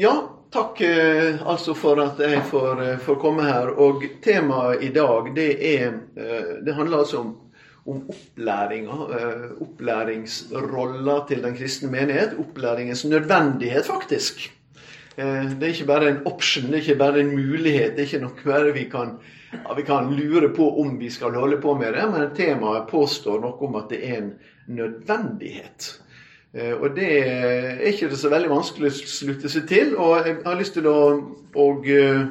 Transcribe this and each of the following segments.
Ja, takk eh, altså for at jeg får, eh, får komme her. Og temaet i dag, det er eh, Det handler altså om, om opplæringa. Opplæringsrolla til den kristne menighet. Opplæringens nødvendighet, faktisk. Det er ikke bare en option, det er ikke bare en mulighet. Det er ikke noe vi kan, vi kan lure på om vi skal holde på med det, men temaet påstår noe om at det er en nødvendighet. Eh, og det er ikke det så veldig vanskelig å slutte seg til. Og jeg har lyst til å og, eh,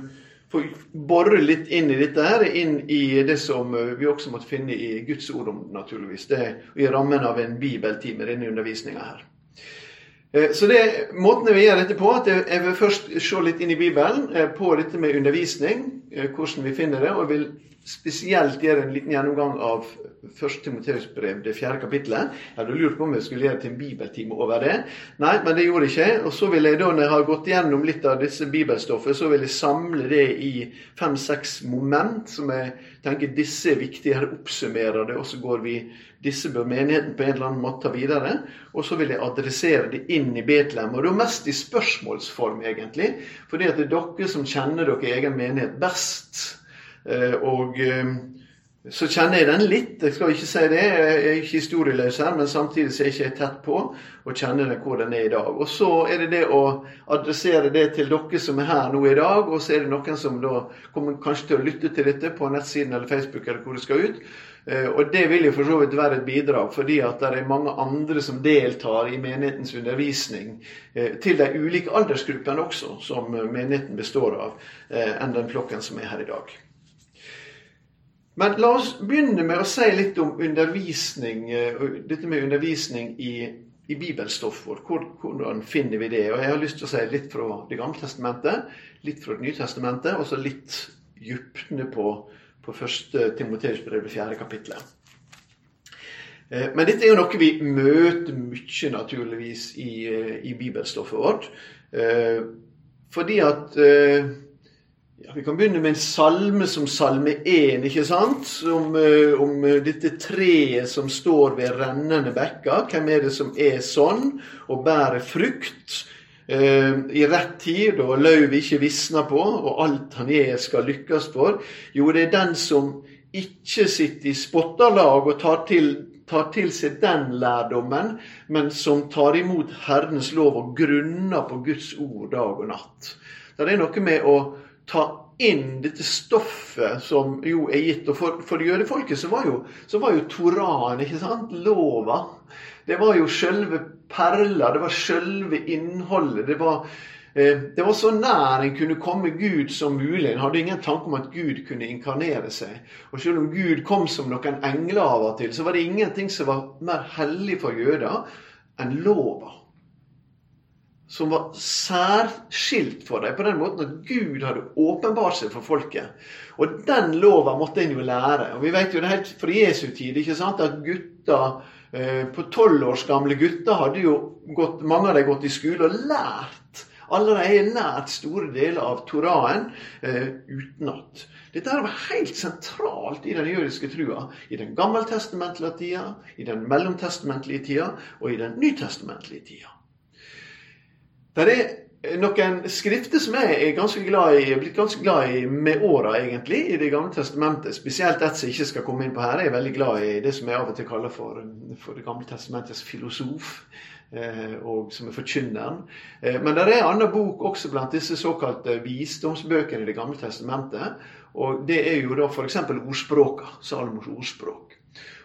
få bore litt inn i dette her, inn i det som eh, vi også måtte finne i Guds ord om, naturligvis. Det i rammen av en bibeltime, denne undervisninga her. Så det, Måten jeg vil gjøre dette på, at jeg vil først se litt inn i Bibelen på dette med undervisning, hvordan vi finner det. og jeg vil spesielt gjøre en liten gjennomgang av 1. Timoteus brev, det fjerde kapittelet. Jeg hadde lurt på om jeg skulle gjøre til en bibeltime over det. Nei, men det gjorde jeg ikke. Og så vil jeg da, når jeg har gått gjennom litt av disse bibelstoffet, så vil jeg samle det i fem-seks moment som jeg tenker disse er viktige. Her oppsummerer det, og så går vi disse bør menigheten på en eller annen måte ta videre. Og så vil jeg adressere det inn i Betlehem. Og det er mest i spørsmålsform, egentlig. Fordi at det er dere som kjenner dere egen menighet best. Eh, og eh, så kjenner jeg den litt. Jeg skal ikke si det, jeg er ikke historieløs her, men samtidig så er jeg ikke tett på og kjenner den hvor den er i dag. Og så er det det å adressere det til dere som er her nå i dag, og så er det noen som da kommer kanskje til å lytte til dette på nettsiden eller Facebook eller hvor det skal ut. Eh, og det vil jo for så vidt være et bidrag, fordi at det er mange andre som deltar i menighetens undervisning til de ulike aldersgruppene også, som menigheten består av, enn den flokken som er her i dag. Men la oss begynne med å si litt om undervisning, eh, dette med undervisning i, i vårt. Hvordan finner vi det? Og Jeg har lyst til å si litt fra Det gamle testamentet, litt fra Det nye testamentet, og så litt dypne på, på første Timoteus brev, fjerde kapittelet. Eh, men dette er jo noe vi møter mye, naturligvis, i, eh, i bibelstoffet vårt. Fordi at ja, Vi kan begynne med en salme som salme 1, ikke sant? Om, uh, om uh, dette treet som står ved rennende bekker. Hvem er det som er sånn og bærer frukt uh, i rett tid, og løvet ikke visner på, og alt han er skal lykkes for? Jo, det er den som ikke sitter i spotterlag og tar til, tar til seg den lærdommen, men som tar imot Herrens lov og grunner på Guds ord dag og natt. Det er noe med å ta inn dette stoffet som jo er gitt. Og for, for jødefolket så var jo, så var jo Toraen, ikke sant, lova. Det var jo sjølve perla, det var sjølve innholdet. Det var, eh, det var så nær en kunne komme Gud som mulig. En hadde ingen tanke om at Gud kunne inkarnere seg. Og selv om Gud kom som noen engler av og til, så var det ingenting som var mer hellig for jøder enn lova som var særskilt for dem, på den måten at Gud hadde åpenbart seg for folket. Og den lova måtte en jo lære. Og Vi vet jo det helt fra Jesu tid ikke sant, at gutter eh, på tolv års gamle gutter hadde jo gått, mange av dem gått i skole og lært. Allerede lært store deler av Toraen eh, utenat. Dette var helt sentralt i den jødiske trua. I den gammeltestamentlige tida, i den mellomtestamentlige tida og i den nytestamentlige tida. Det er noen skrifter som jeg er ganske glad i, blitt ganske glad i med åra, egentlig, i Det gamle testamentet. Spesielt et som jeg ikke skal komme inn på her. Jeg er veldig glad i det som jeg av og til kaller for, for Det gamle testamentets filosof. Eh, og som er forkynneren. Eh, men det er en annen bok også blant disse såkalte visdomsbøkene i Det gamle testamentet. Og det er jo da f.eks. ordspråka. Salomos ordspråk.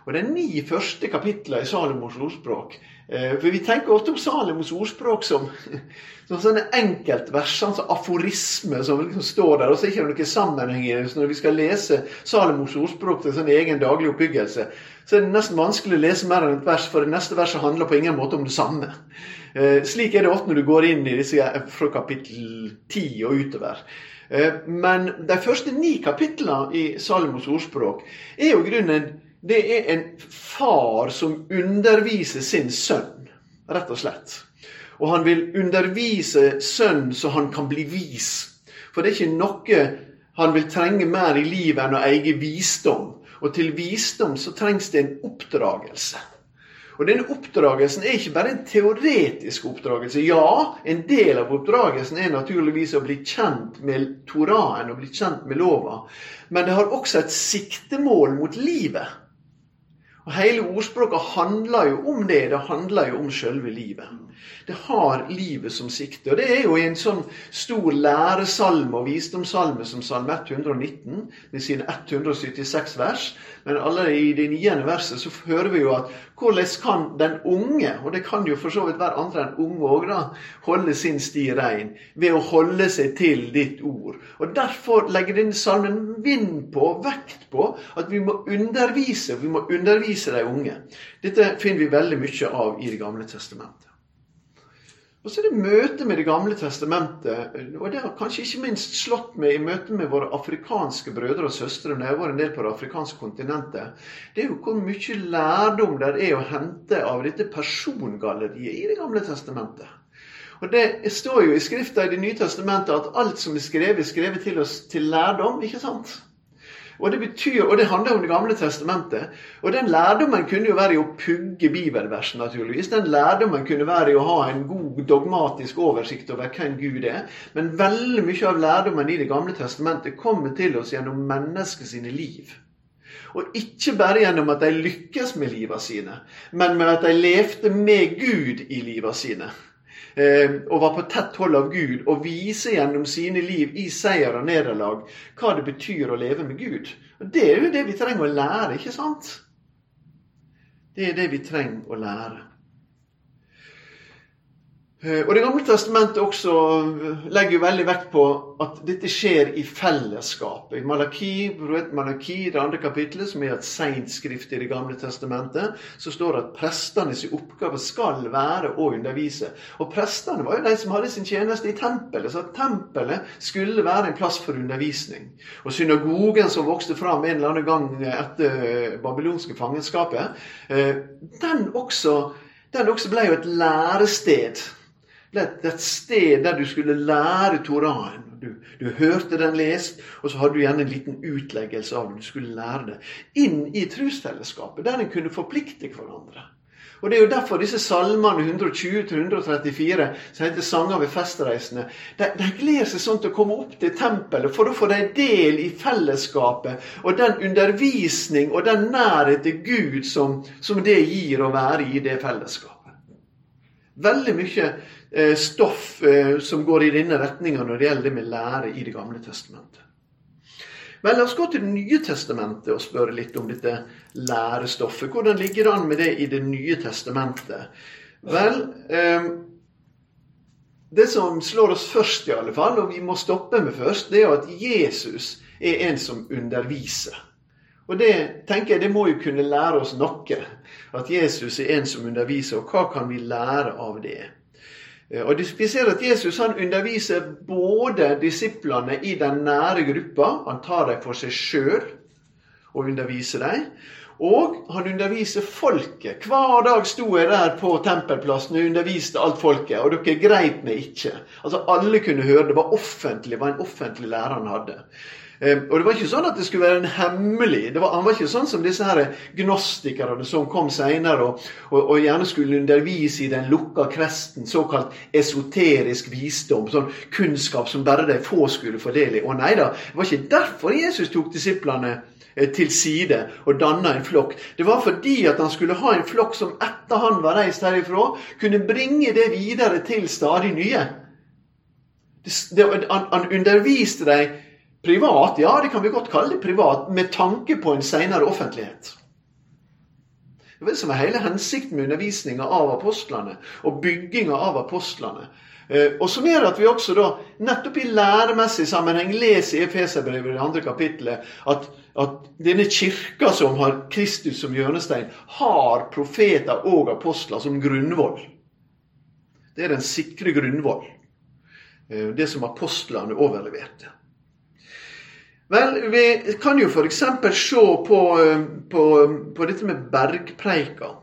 Og de ni første kapitlene i Salomos ordspråk Eh, for Vi tenker ofte om Salomos ordspråk som, som sånne enkeltvers, sånn som aforisme som liksom står der, og så er det ikke noen sammenheng i det. Når vi skal lese Salomos ordspråk til sånn egen daglig oppbyggelse, så er det nesten vanskelig å lese mer enn et vers, for det neste verset handler på ingen måte om det samme. Eh, slik er det ofte når du går inn i disse fra kapittel 10 og utover. Eh, men de første ni kapitlene i Salomos ordspråk er jo grunnen det er en far som underviser sin sønn, rett og slett. Og han vil undervise sønnen så han kan bli vis. For det er ikke noe han vil trenge mer i livet enn å eie visdom. Og til visdom så trengs det en oppdragelse. Og denne oppdragelsen er ikke bare en teoretisk oppdragelse. Ja, en del av oppdragelsen er naturligvis å bli kjent med Toraen og bli kjent med lova. Men det har også et siktemål mot livet. Og Hele ordspråket handler jo om det. Det handler jo om selve livet. Det har livet som sikte. Og det er jo en sånn stor læresalme og visdomssalme som salme 119, med sine 176 vers. Men allerede i det niende verset så hører vi jo at hvordan kan den unge, og det kan jo for så vidt være andre enn unge òg, holde sin sti rein ved å holde seg til ditt ord. Og Derfor legger denne salmen vind på, vekt på, at vi må undervise. Vi må undervise de unge. Dette finner vi veldig mye av i Det gamle testamentet. Og så er det møtet med Det gamle testamentet. Og det har kanskje ikke minst slått meg i møte med våre afrikanske brødre og søstre når jeg vært en del på det afrikanske kontinentet. Det er jo hvor mye lærdom der er å hente av dette persongalleriet i Det gamle testamentet. Og Det står jo i Skrifta i Det nye testamentet at alt som er skrevet, er skrevet til oss til lærdom. ikke sant? Og det, betyr, og det handler om Det gamle testamentet. Og den lærdommen kunne jo være i å pugge bibelversen, naturligvis. Den lærdommen kunne være i å ha en god dogmatisk oversikt over hvem Gud er. Men veldig mye av lærdommen i Det gamle testamentet kommer til oss gjennom mennesker sine liv. Og ikke bare gjennom at de lykkes med livet sine, men med at de levde med Gud i livet sine. Eh, og var på tett hold av Gud og vise gjennom sine liv i seier og nederlag hva det betyr å leve med Gud. Og Det er jo det vi trenger å lære, ikke sant? Det er det vi trenger å lære. Eh, og Det gamle testamentet også eh, legger veldig vekt på at dette skjer i fellesskapet. I Malaki, Malaki, det andre kapitlet, som er et seint skrift i Det gamle testamentet, så står det at prestenes oppgave skal være å undervise. Og prestene var jo de som hadde sin tjeneste i tempelet, så at tempelet skulle være en plass for undervisning. Og synagogen som vokste fram en eller annen gang etter babylonske fangenskapet, eh, den også, den også ble jo et lærested ble et sted der du skulle lære Toraen. Du, du, hørte den lest, og så hadde du gjerne en liten utleggelse av det. Du skulle lære det. Inn i trosfellesskapet, der en kunne forplikte hverandre. Og Det er jo derfor disse salmene 120-134, som heter 'Sanger ved festreisende', de, de gleder seg sånn til å komme opp til tempelet for da får de del i fellesskapet og den undervisning og den nærhet til Gud som, som det gir å være i det fellesskapet. Veldig mye Eh, stoff eh, som går i denne retninga når det gjelder det med lære i Det gamle testamentet. Men la oss gå til Det nye testamentet og spørre litt om dette lærestoffet. Hvordan ligger det an med det i Det nye testamentet? Vel, eh, det som slår oss først, i alle fall, og vi må stoppe med først, det er at Jesus er en som underviser. Og det tenker jeg, det må jo kunne lære oss noe. At Jesus er en som underviser. Og hva kan vi lære av det? Eh, og Vi ser at Jesus han underviser både disiplene i den nære gruppa. Han tar dem for seg sjøl og underviser dem. Og han underviser folket. Hver dag sto jeg der på tempelplassen og underviste alt folket. Og dere greit meg ikke. Altså Alle kunne høre. Det var offentlig, det var en offentlig lærer han hadde. Ehm, og det var ikke sånn at det skulle være en hemmelig var, Han var ikke sånn som disse her gnostikerne som kom seinere og, og, og, gjerne skulle undervise i den lukka kresten, såkalt esoterisk visdom, sånn kunnskap som bare de få skulle få del i. Å nei da, det var ikke derfor Jesus tok disiplene eh, til side og danna en flokk. Det var fordi at han skulle ha en flokk som etter han var reist herifra, kunne bringe det videre til stadig nye. Det, det, han, han underviste dem Privat, ja, det kan vi godt kalle det privat, med tanke på en seinere offentlighet. Det var det som var hele hensikten med undervisninga av apostlene og bygginga av apostlene. Eh, og som gjør at vi også da, nettopp i læremessig sammenheng leser i Efeserbrevet i det andre kapittelet at, at, denne kirka som har Kristus som hjørnestein, har profeter og apostler som grunnvoll. Det er den sikre grunnvoll. Eh, det som apostlene overleverte. Vel, vi kan jo f.eks. se på, eh, på, på, dette med bergpreika.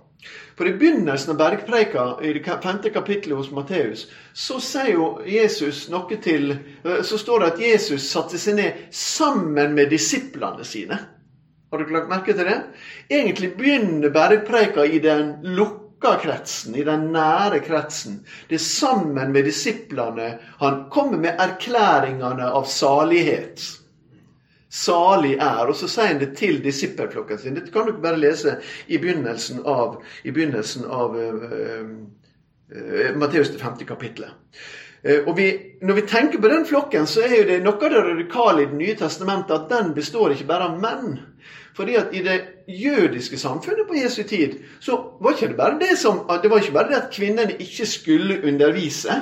For I begynnelsen av bergpreika, i det femte kapittelet hos Matteus, så sier jo Jesus noe til eh, Så står det at Jesus satte seg ned sammen med disiplene sine. Har dere lagt merke til det? Egentlig begynner bergpreika i den lukka kretsen, i den nære kretsen. Det er sammen med disiplene han kommer med erklæringene av salighet. Salig er. Og så sier han det til disippelflokken sin. Dette kan dere bare lese i begynnelsen av, i begynnelsen av uh, uh, Matteus 50 kapittelet. Og vi, Når vi tenker på den flokken, så er jo det noe av det radikale i Det nye testamentet at den består ikke bare av menn. Fordi at i det jødiske samfunnet på Jesu tid, så var ikke det bare det som Det var ikke bare det at kvinnene ikke skulle undervise,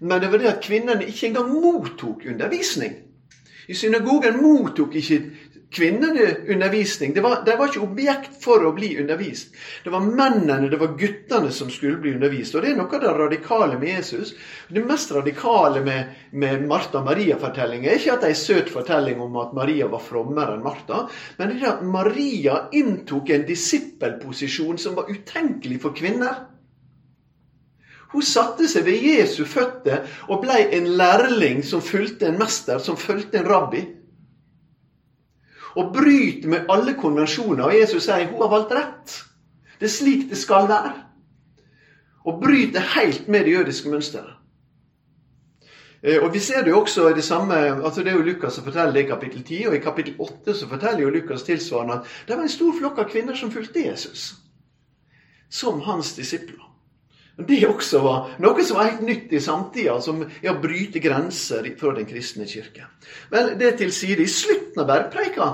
men det var det at kvinnene ikke engang mottok undervisning. I synagogen mottok ikke kvinnene undervisning. Det var, var ikke objekt for å bli undervist. Det var mennene, det var guttene som skulle bli undervist. Og det er noe av det radikale med Jesus. Det mest radikale med, med Martha Maria-fortellingen er ikke at det er en søt fortelling om at Maria var frommere enn Martha, men det er at Maria inntok en disippelposisjon som var utenkelig for kvinner. Hun satte seg ved Jesu føtter og ble en lærling som fulgte en mester, som fulgte en rabbi. Og bryter med alle konvensjoner. Og Jesus sier hun har valgt rett. Det er slik det skal være. Og bryter helt med det jødiske mønsteret. Eh, og Vi ser det jo også i det samme altså Det er jo Lukas som forteller det i kapittel 10, og i kapittel 8 så forteller jo Lukas tilsvarende at det var en stor flokk av kvinner som fulgte Jesus som hans disipler. Det også var noe som var helt nytt i samtida, som er å bryte grenser fra den kristne kirke. Vel, det til side. I slutten av bergpreika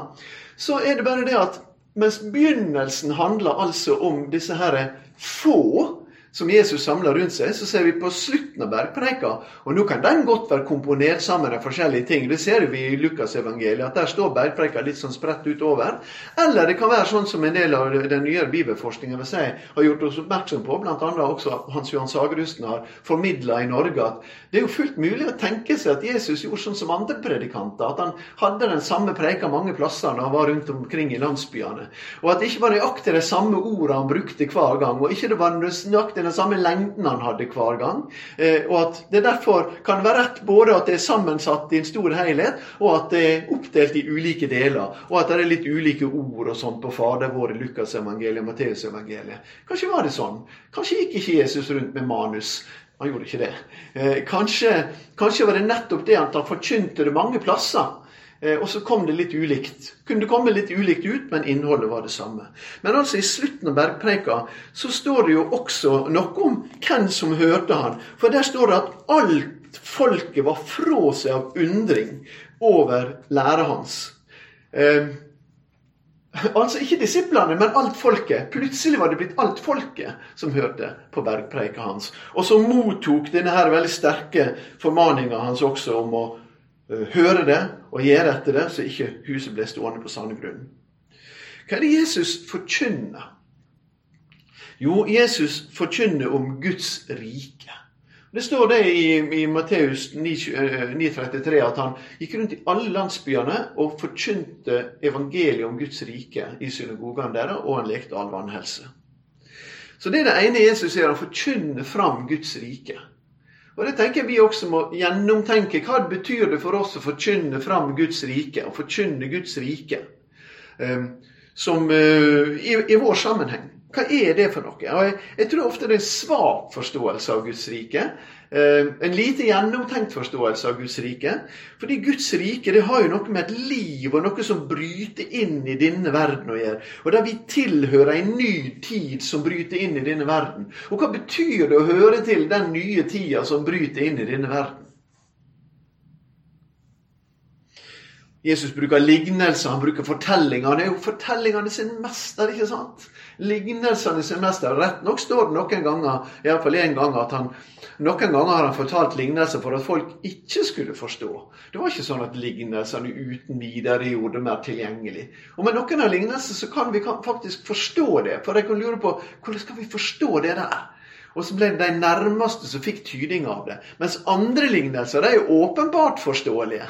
så er det bare det at mens begynnelsen handler altså om disse her få som Jesus samler rundt seg, så ser vi på slutten av bergpreika. Og nå kan den godt være komponert sammen av forskjellige ting. Det ser vi i Lukasevangeliet, at der står bergpreika litt sånn spredt utover. Eller det kan være sånn som en del av den nyere bibelforskningen vil si, har gjort oss oppmerksom på, bl.a. også Hans Johan Sagerusten har formidla i Norge, at det er jo fullt mulig å tenke seg at Jesus gjorde sånn som andre predikanter. At han hadde den samme preika mange plasser når han var rundt omkring i landsbyene. Og at det ikke var nøyaktig de samme ordene han brukte hver gang, og ikke det var nøyaktig den samme lengden han hadde hver gang. Eh, og at det derfor kan være rett både at det er sammensatt i en stor helhet, og at det er oppdelt i ulike deler. Og at det er litt ulike ord og sånt på Fader vår i Lukasevangeliet og Matteusevangeliet. Kanskje var det sånn. Kanskje gikk ikke Jesus rundt med manus. Han gjorde ikke det. Eh, kanskje, kanskje var det nettopp det at han forkynte det mange plasser. Eh, og så kom det litt ulikt. Kunne det komme litt ulikt ut, men innholdet var det samme. Men altså i slutten av bergpreika så står det jo også noe om hvem som hørte han. For der står det at alt folket var fra seg av undring over læra hans. Eh, altså ikke disiplene, men alt folket. Plutselig var det blitt alt folket som hørte på bergpreika hans. Og som mottok denne her veldig sterke formaninga hans også om å høre det og gjøre etter det, så ikke huset ble stående på sanne grunn. Hva er det Jesus forkynner? Jo, Jesus forkynner om Guds rike. Det står det i, i Matteus 9,33 eh, at han gikk rundt i alle landsbyene og forkynte evangeliet om Guds rike i synagogene deres, og han lekte all vannhelse. Så det er det ene Jesus gjør. Han forkynner fram Guds rike. Og det tenker jeg vi også må gjennomtenke. Hva betyr det for oss å forkynne fram Guds rike? Å forkynne Guds rike um, som, uh, i, i, vår sammenheng. Hva er det for noe? Jeg, jeg tror ofte det er en svak forståelse av Guds rike. Eh, en lite gjennomtenkt forståelse av Guds rike. Fordi Guds rike det har jo noe med et liv og noe som bryter inn i denne verden å gjøre. Og der vi tilhører en ny tid som bryter inn i denne verden. Og hva betyr det å høre til den nye tida som bryter inn i denne verden? Jesus bruker lignelser, han bruker fortellinger. Han er jo fortellingene sin mester, ikke sant? Lignelsene sin mester. Rett nok står det noen ganger, iallfall én gang, at han noen ganger har han fortalt lignelser for at folk ikke skulle forstå. Det var ikke sånn at lignelsene uten videre gjorde det mer tilgjengelig. Og med noen av lignelsene så kan vi faktisk forstå det. For jeg kan lure på hvordan skal vi forstå det der? Og så ble det de nærmeste som fikk tyding av det. Mens andre lignelser de er jo åpenbart forståelige.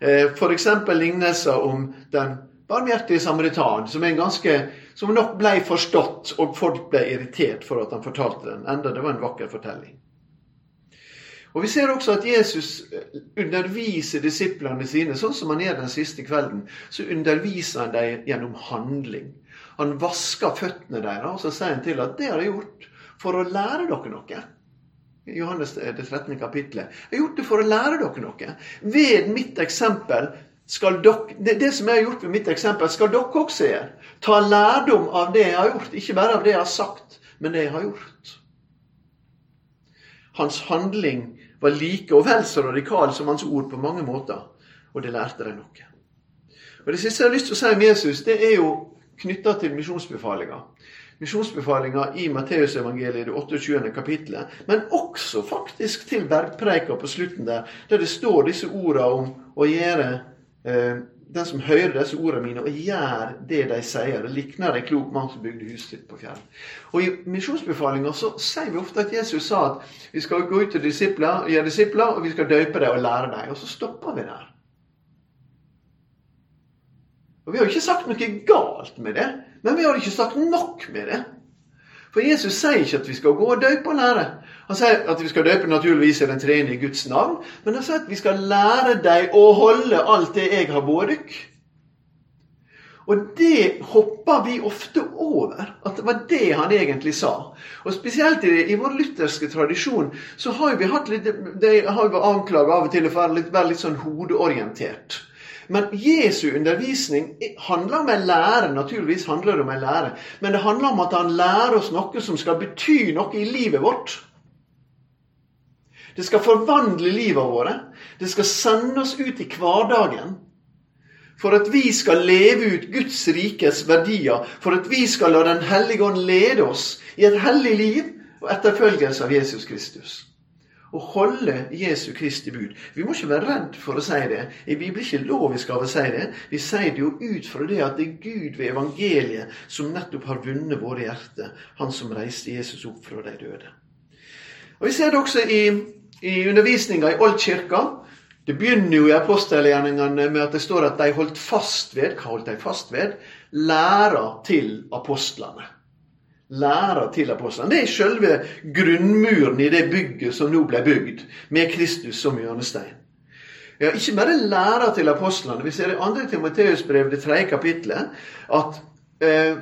Eh, F.eks. Lignelser om den barmhjertige samaritan, som, ganske, som nok ble forstått, og folk ble irritert for at han fortalte den. Enda det var en vakker fortelling. Og Vi ser også at Jesus eh, underviser disiplene sine, sånn som han gjør den siste kvelden. Så underviser han dem gjennom handling. Han vasker føttene deres, og så sier han til at det har jeg gjort for å lære dere noe. Johannes det 13. kapittelet. Jeg har gjort det for å lære dere noe. Ved mitt eksempel skal dere, det, det som jeg har gjort ved mitt eksempel, skal dere også gjøre. Ta lærdom av det jeg har gjort. Ikke bare av det jeg har sagt, men det jeg har gjort. Hans handling var like og vel så radikal som hans ord på mange måter. Og det lærte de noe. Og Det siste jeg har lyst til å si om Jesus, det er jo knytta til misjonsbefalinga misjonsbefalinga i Matteusevangeliet, det 28. kapittelet, men også faktisk til bergpreika på slutten der, der det står disse orda om å gjøre eh, den som hører disse ordene mine og gjør det de sier, det likner en klok mann som bygde huset sitt på fjell. Og I misjonsbefalinga så sier vi ofte at Jesus sa at vi skal gå ut til disipler, gjøre disipler, og vi skal døpe dem og lære dem. Og så stopper vi der. Og Vi har jo ikke sagt noe galt med det, men vi har ikke sagt nok med det. For Jesus sier ikke at vi skal gå og døpe og lære. Han sier at vi skal døpe naturligvis i den tredje Guds navn, men han sier at vi skal lære deg å holde alt det jeg har båret dykk. Og det hopper vi ofte over, at det var det han egentlig sa. Og Spesielt i, i vår lutherske tradisjon så har vi hatt litt, de har vi anklaga av og til for å være litt sånn hodeorientert. Men Jesu undervisning handler om en lære. Naturligvis handler det om en lære. Men det handler om at han lærer oss noe som skal bety noe i livet vårt. Det skal forvandle livet vårt. Det skal sende oss ut i hverdagen. For at vi skal leve ut Guds rikes verdier. For at vi skal la Den hellige ånd lede oss i et hellig liv og etterfølgelse av Jesus Kristus å holde Jesu Kristi bud. Vi må ikke være redd for å si det. I Bibelen ikke lovisk av å si det. Vi sier det jo ut fra det at det er Gud ved evangeliet som nettopp har vunnet våre hjerter. Han som reiste Jesus opp fra de døde. Og Vi ser det også i, i undervisninga i Oldkirka. Det begynner jo i apostelgjerningene med at det står at de holdt fast ved Hva holdt de fast ved? Læra til apostlene læra til apostlene. Det er selve grunnmuren i det bygget som nå ble bygd, med Kristus som hjørnestein. Ja, ikke bare læra til apostlene. Vi ser i 2. Timoteus-brev, det tredje kapittelet, at eh,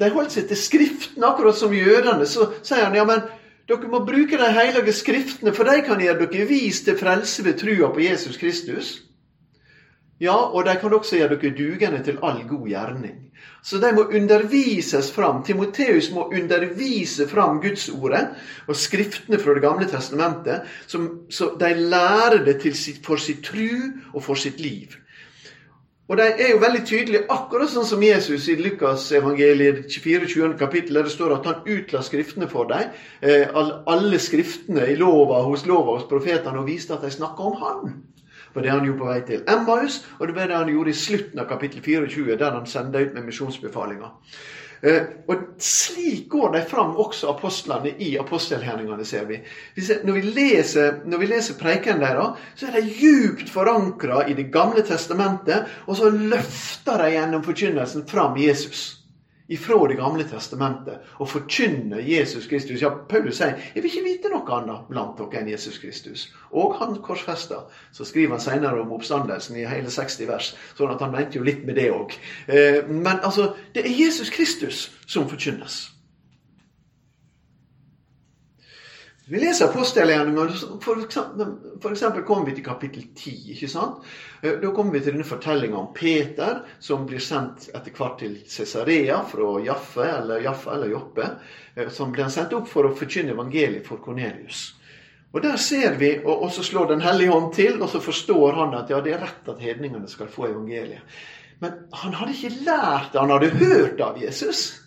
de holdt seg til Skriften, akkurat som jødene. Så sier han ja, men dere må bruke de hellige skriftene, for de kan gjøre dere vis til frelse ved trua på Jesus Kristus. Ja, og de kan også gjøre dere dugende til all god gjerning. Så de må undervises fram. Timoteus må undervise fram Gudsordet og Skriftene fra Det gamle testamentet, som, så de lærer det sitt, for sitt tru og for sitt liv. Og de er jo veldig tydelige, akkurat sånn som Jesus i Lukas evangeliet 24. 20. kapittel, der det står at han utla Skriftene for dem. Eh, alle Skriftene i lova, hos lova hos profetene, og viste at de snakka om Han var det han gjorde på vei til Emmaus, og det var det han gjorde i slutten av kapittel 24, der han sendte ut med misjonsbefalinga. Eh, og Slik går de fram også apostlene i apostelgjerningene, ser vi. Når vi leser, når vi leser preiken deres, så er de djupt forankra i Det gamle testamentet, og så løfter de gjennom forkynnelsen fram Jesus ifra Det gamle testamentet og forkynne Jesus Kristus. Ja, Paulus sier 'Jeg vil ikke vite noe annet blant dere enn Jesus Kristus'. Og han korsfesta. Så skriver han senere om oppstandelsen i hele 60 vers. sånn at han mente jo litt med det òg. Eh, men altså, det er Jesus Kristus som forkynnes. Vi leser apostelgjerningene. For, eksempel kommer vi til kapittel 10. ikke sant? Eh, da kommer vi til denne fortellinga om Peter, som blir sendt etter hvert til Cesarea fra Jaffe eller, Jaffe eller Joppe. Eh, som blir sendt opp for å forkynne evangeliet for Kornelius. Og Der ser vi, og, så slår Den hellige hånd til, og så forstår han at ja, det er rett at hedningene skal få evangeliet. Men han hadde ikke lært det. Han hadde hørt av Jesus.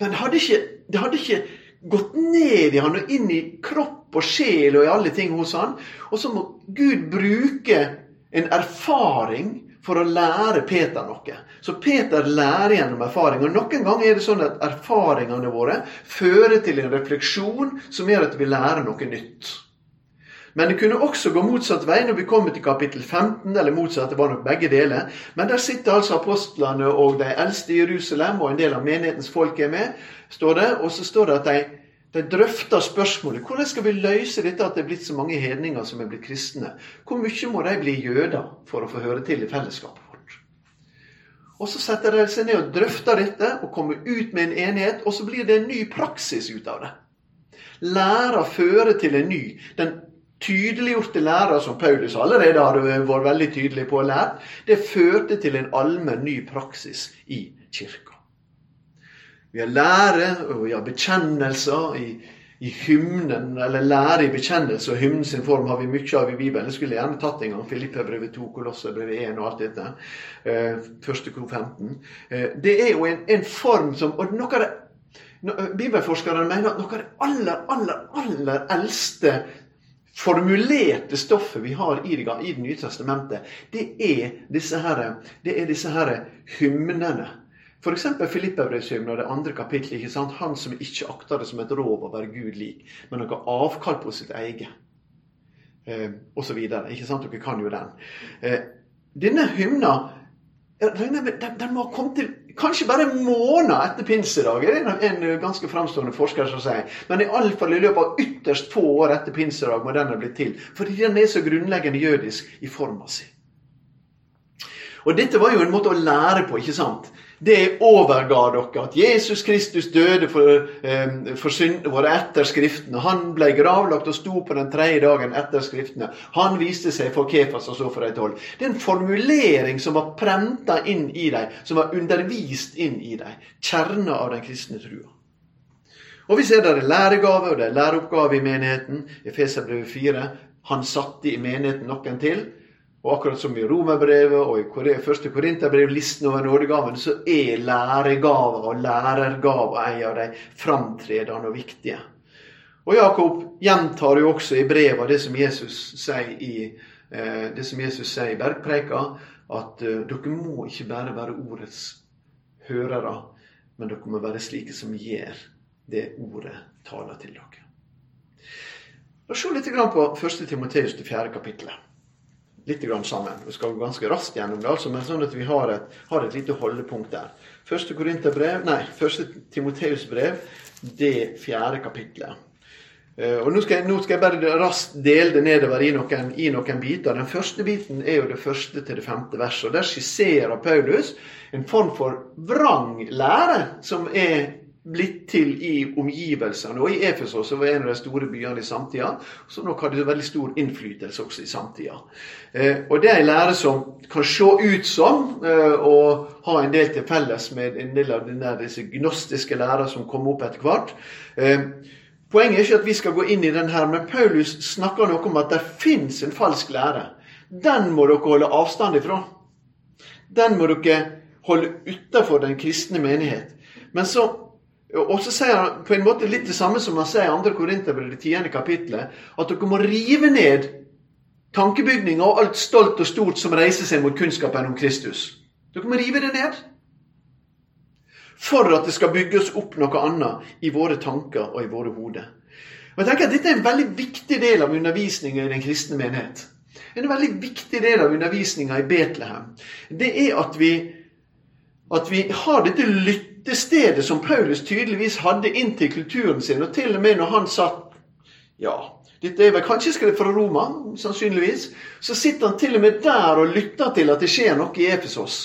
Men hadde ikke, det hadde ikke gått ned i han og inn i kropp og sjel og i alle ting hos han. Og så må Gud bruke en erfaring for å lære Peter noe. Så Peter lærer gjennom erfaring. Og Noen ganger er det sånn at erfaringene våre fører til en refleksjon som gjør at vi lærer noe nytt. Men det kunne også gå motsatt vei når vi kommer til kapittel 15, eller motsatt, det var nok begge deler. Men der sitter altså apostlene og de eldste i Jerusalem, og en del av menighetens folk er med, står det. Og så står det at de, de drøfter spørsmålet hvordan skal vi løse dette at det er blitt så mange hedninger som er blitt kristne. Hvor mye må de bli jøder for å få høre til i fellesskapet vårt? Og Så setter de seg ned og drøfter dette og kommer ut med en enighet, og så blir det en ny praksis ut av det. Læra fører til en ny. Den tydeliggjorte læra som Paulus allerede hadde vært veldig tydelig på å lære, det førte til en allmenn ny praksis i kirka. Vi har lære og vi har bekjennelser i i hymnen, eller lære i bekjennelse og hymnen sin form, har vi mye av i Bibelen. Jeg skulle gjerne tatt en gang Filippebrevet 2, Kolosserbrevet 1 og alt dette. Eh, første kor 15. Eh, det er jo en, en, form som og noe av det, no, Bibelforskerne mener at noe av det aller, aller, aller eldste formulerte stoffet vi har i det, i det nye testamentet, det er disse her, det er disse her hymnene F.eks. Filippabrevshymnen og det andre kapittelet. ikke sant? Han som ikke akter det som et rov å være Gud lik, men noe avkall på sitt eget. Eh, og så videre. Ikke sant? Dere kan jo den. Eh, denne hymna den, den må ha kommet til kanskje bare en måned etter pinsedag. Er en, en ganske framstående forsker som sier. Men iallfall i løpet av ytterst få år etter pinsedag må den ha blitt til. Fordi den er så grunnleggende jødisk i forma si. Og dette var jo en måte å lære på, ikke sant? Det overga dere at Jesus Kristus døde for, eh, for syndene våre etter Skriftene. Han ble gravlagt og sto på den tredje dagen etter Skriftene. Han viste seg for Kefas og så for de tolv. Det er en formulering som var prenta inn i dem, som var undervist inn i dem. Kjerna av den kristne trua. Og Vi ser det er læregave og det er læreoppgave i menigheten. Efeserbrevet 4. Han satte i menigheten noen til og akkurat som i Romerbrevet og i første Korinterbrev, listen over nådegavene, så er læregaver og lærergaver en av de framtredende og viktige. Og Jakob gjentar jo også i brevet det som Jesus sier i, eh, det som Jesus sier i bergpreika, at uh, dere må ikke bare være ordets hørere, men dere må være slike som gjør det ordet taler til dere. Oss se litt på 1. Timoteus, det fjerde kapittelet litt sammen. Vi skal gå ganske raskt gjennom det, altså, men sånn at vi har et, har et lite holdepunkt der. Første Korinterbrev, nei, første Timoteusbrev, det fjerde kapitlet. Uh, og nå skal, jeg, nå skal, jeg, bare raskt dele det nedover i noen, i noen, biter. Den første biten er jo det første til det femte verset. og Der skisserer Paulus en form for vrang lære som er blitt til i omgivelsene. Og i Efesos var en av de store byene i samtida, som nok hadde veldig stor innflytelse også i samtida. Eh, og det er en lære som kan se ut som eh, å ha en del til felles med en del av denne, disse gnostiske lærer som kom opp etter hvert. Eh, poenget er ikke at vi skal gå inn i den her, men Paulus snakker noe om at det fins en falsk lære. Den må dere holde avstand ifra. Den må dere holde utafor den kristne menighet. Men så og så sier han på en måte litt det samme som han sier i 2. Korinterbrev, det tiende kapittelet, at dere må rive ned tankebygninger og alt stolt og stort som reiser seg mot kunnskapen om Kristus. Dere må rive det ned. For at det skal bygges opp noe annet i våre tanker og i våre hoder. Og jeg tenker at Dette er en veldig viktig del av undervisninga i den kristne menighet. En veldig viktig del av undervisninga i Betlehem. Det er at vi, at vi har dette lytt det stedet som Paulus tydeligvis hadde inntil kulturen sin. Og til og med når han satt Ja, dette er vel kanskje skrevet fra Roma, sannsynligvis. Så sitter han til og med der og lytter til at det skjer noe i Efesos.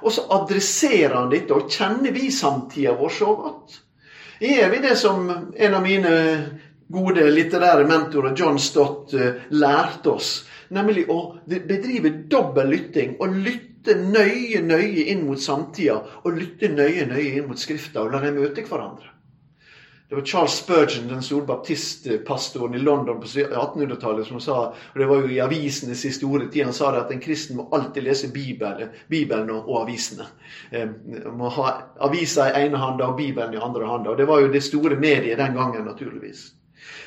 Og så adresserer han dette. Og kjenner vi samtida vår så godt? Er vi det som en av mine gode litterære mentorer, John Stott, eh, lærte oss? Nemlig å bedrive dobbel lytting. Og lytte lytte nøye, nøye inn mot samtida, og lytte nøye, nøye inn mot Skrifta, og la dem møte hverandre. Det var Charles Spurgeon, den store baptistpastoren i London på 1800-tallet, som sa, og det var jo i avisene siste tid, han sa det at en kristen må alltid lese Bibelen, Bibelen og, avisene. Eh, må ha avisa i ene hånda og Bibelen i andre hånda. Og det var jo det store mediet den gangen, naturligvis.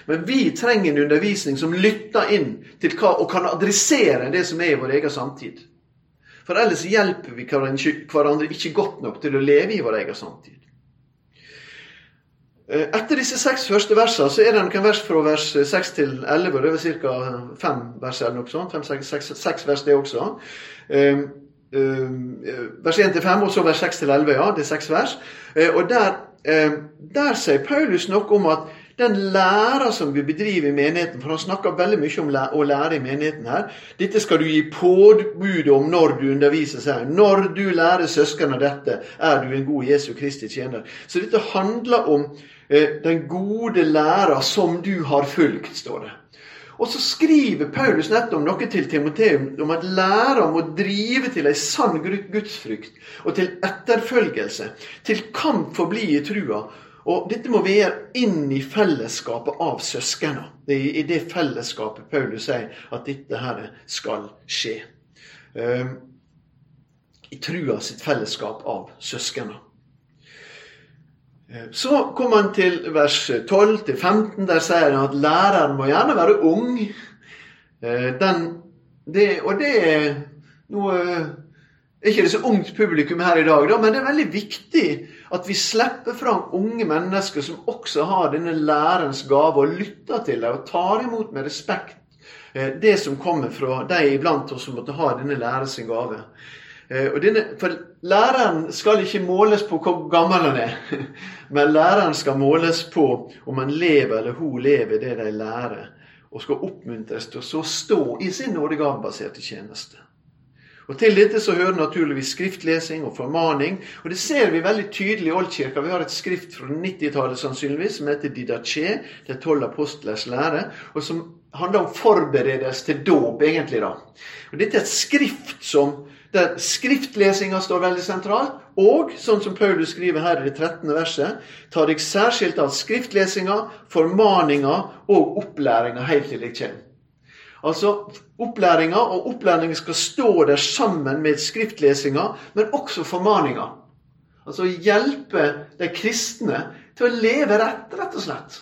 Men vi trenger en undervisning som lytter inn til hva, og kan adressere det som er i vår egen samtid. For ellers hjelper vi hverandre ikke godt nok til å leve i vår egen samtid. Eh, etter disse seks første versene så er det noen vers fra vers 6 til 11. Det er ca. fem vers eller noe sånt. Fem, seks, seks, seks vers, det også. Um, um, vers 1 til 5, og så vers 6 til 11. Ja, det er seks vers. Og der, der sier Paulus noe om at den læra som vi bedriver i menigheten, for han snakker veldig mye om å lære i menigheten her. Dette skal du gi påbud om når du underviser, seg. Når du lærer søsknene dette, er du en god Jesu Kristi tjener. Så dette handler om Eh, den gode læra som du har fulgt, står det. Og så skriver Paulus nettopp noe til Timoteum om at læra må drive til ei sann gudsfrykt og til etterfølgelse, til kamp for blid i trua. Og dette må vi gjøre inn i fellesskapet av søsknene. Det er i det fellesskapet Paulus sier at dette her skal skje. Um, I trua sitt fellesskap av søskena. Eh, så kommer han til vers 12-15. Der sier han at læreren må gjerne være ung. Eh, den, det, og det er noe ikke det så ungt publikum her i dag, da, men det er veldig viktig at vi slipper fram unge mennesker som også har denne lærens gave, og lytter til dem og tar imot med respekt eh, det som kommer fra de iblant oss som måtte ha denne lærers gave. Eh, denne, for læreren skal ikke måles på hvor gammel han er, men læreren skal måles på om han lever eller hun lever det de lærer, og skal oppmuntres til å stå i sin nådegavebaserte tjeneste. Og Til dette så hører naturligvis skriftlesing og formaning. og Det ser vi veldig tydelig i Oldkirka. Vi har et skrift fra 90-tallet sannsynligvis som heter Didache, de tolv apostlers lære, og som handler om forberedelse til dåp, egentlig. da. Og Dette er et skrift som der skriftlesinga står veldig sentralt. Og, sånn som Paulus skriver her i det 13. verset, tar jeg særskilt av skriftlesinga, formaninga og opplæringa helt til jeg kommer. Altså, Opplæringa og opplæringa skal stå der sammen med skriftlesinga, men også formaninga. Altså hjelpe de kristne til å leve rett, rett og slett.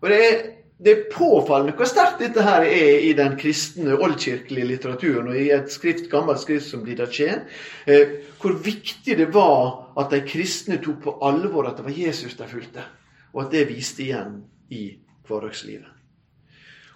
Og det er det er påfallende hvor sterkt dette her er i den kristne oldkirkelige litteraturen, og i et skrift, gammelt skrift som Didache. Eh, hvor viktig det var at de kristne tok på alvor at det var Jesus de fulgte, og at det viste igjen i hverdagslivet.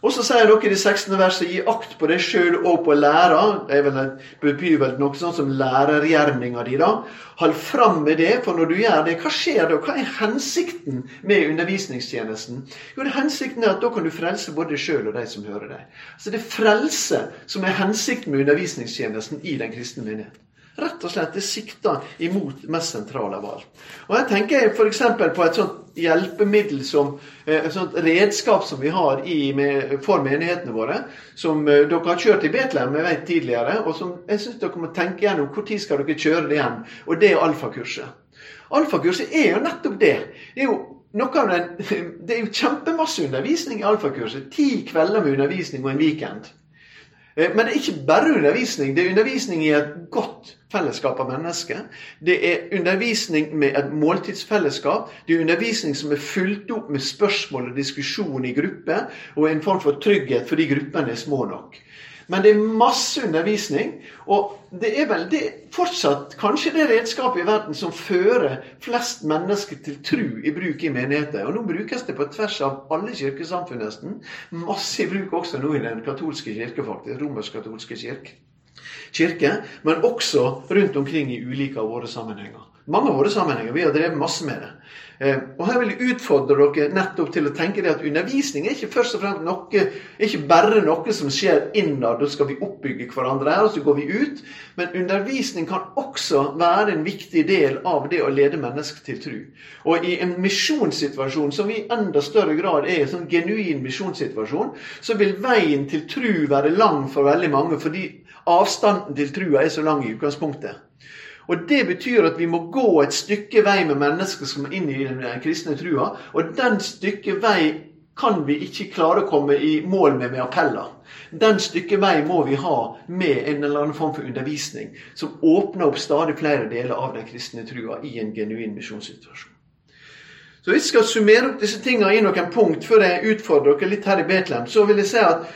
Og så sier dere i det 16. verset gi akt på deg sjøl og på læra. Det vel, betyr vel noe sånt som lærergjerninga di. da. Hold fram med det, for når du gjør det, hva skjer da? Hva er hensikten med undervisningstjenesten? Jo, det er Hensikten er at da kan du frelse både deg sjøl og de som hører deg. Altså Det er frelse som er hensikten med undervisningstjenesten i den kristne menighet. Rett og slett det sikter imot mest sentrale valg. Og Jeg tenker f.eks. på et sånt hjelpemiddel som eh, et sånt redskap som vi har i, med, for menighetene våre, som uh, dere har kjørt i Betlehem jeg vet, tidligere, og som jeg syns dere må tenke gjennom når skal dere kjøre det igjen. Og det er alfakurset. Alfakurset er jo nettopp det. Det er jo noe av den, det er jo kjempemasse undervisning i alfakurset. Ti kvelder med undervisning og en weekend. Eh, men det er ikke bare undervisning. Det er undervisning i et godt fellesskap av mennesker. Det er undervisning med et måltidsfellesskap. Det er undervisning som er fulgt opp med spørsmål og diskusjon i grupper, og en form for trygghet fordi gruppene er små nok. Men det er masse undervisning, og det er vel det fortsatt kanskje det redskapet i verden som fører flest mennesker til tru i bruk i menigheter. Og nå brukes det på tvers av alle kirkesamfunn nesten. Masse i bruk også nå i den katolske kirke, faktisk. Romersk-katolske kirke. kirke. Men også rundt omkring i ulike av våre sammenhenger. Mange av våre sammenhenger. Vi har drevet masse med det. Eh, og Her vil jeg utfordre dere nettopp til å tenke det at undervisning er ikke først og fremst noe, ikke bare noe som skjer innad, da skal vi oppbygge hverandre her, og så går vi ut. Men undervisning kan også være en viktig del av det å lede mennesker til tru. Og i en misjonssituasjon, som i enda større grad er en sånn genuin misjonssituasjon, så vil veien til tru være lang for veldig mange, fordi avstanden til trua er så lang i utgangspunktet. Og Det betyr at vi må gå et stykke vei med mennesker som er inn i den kristne trua. Og den stykke vei kan vi ikke klare å komme i mål med med appeller. Den stykke vei må vi ha med en eller annen form for undervisning som åpner opp stadig flere deler av den kristne trua i en genuin misjonssituasjon. Så Hvis jeg skal summere opp disse tingene i noen punkt før jeg utfordrer dere litt her i Betlehem, så vil jeg si at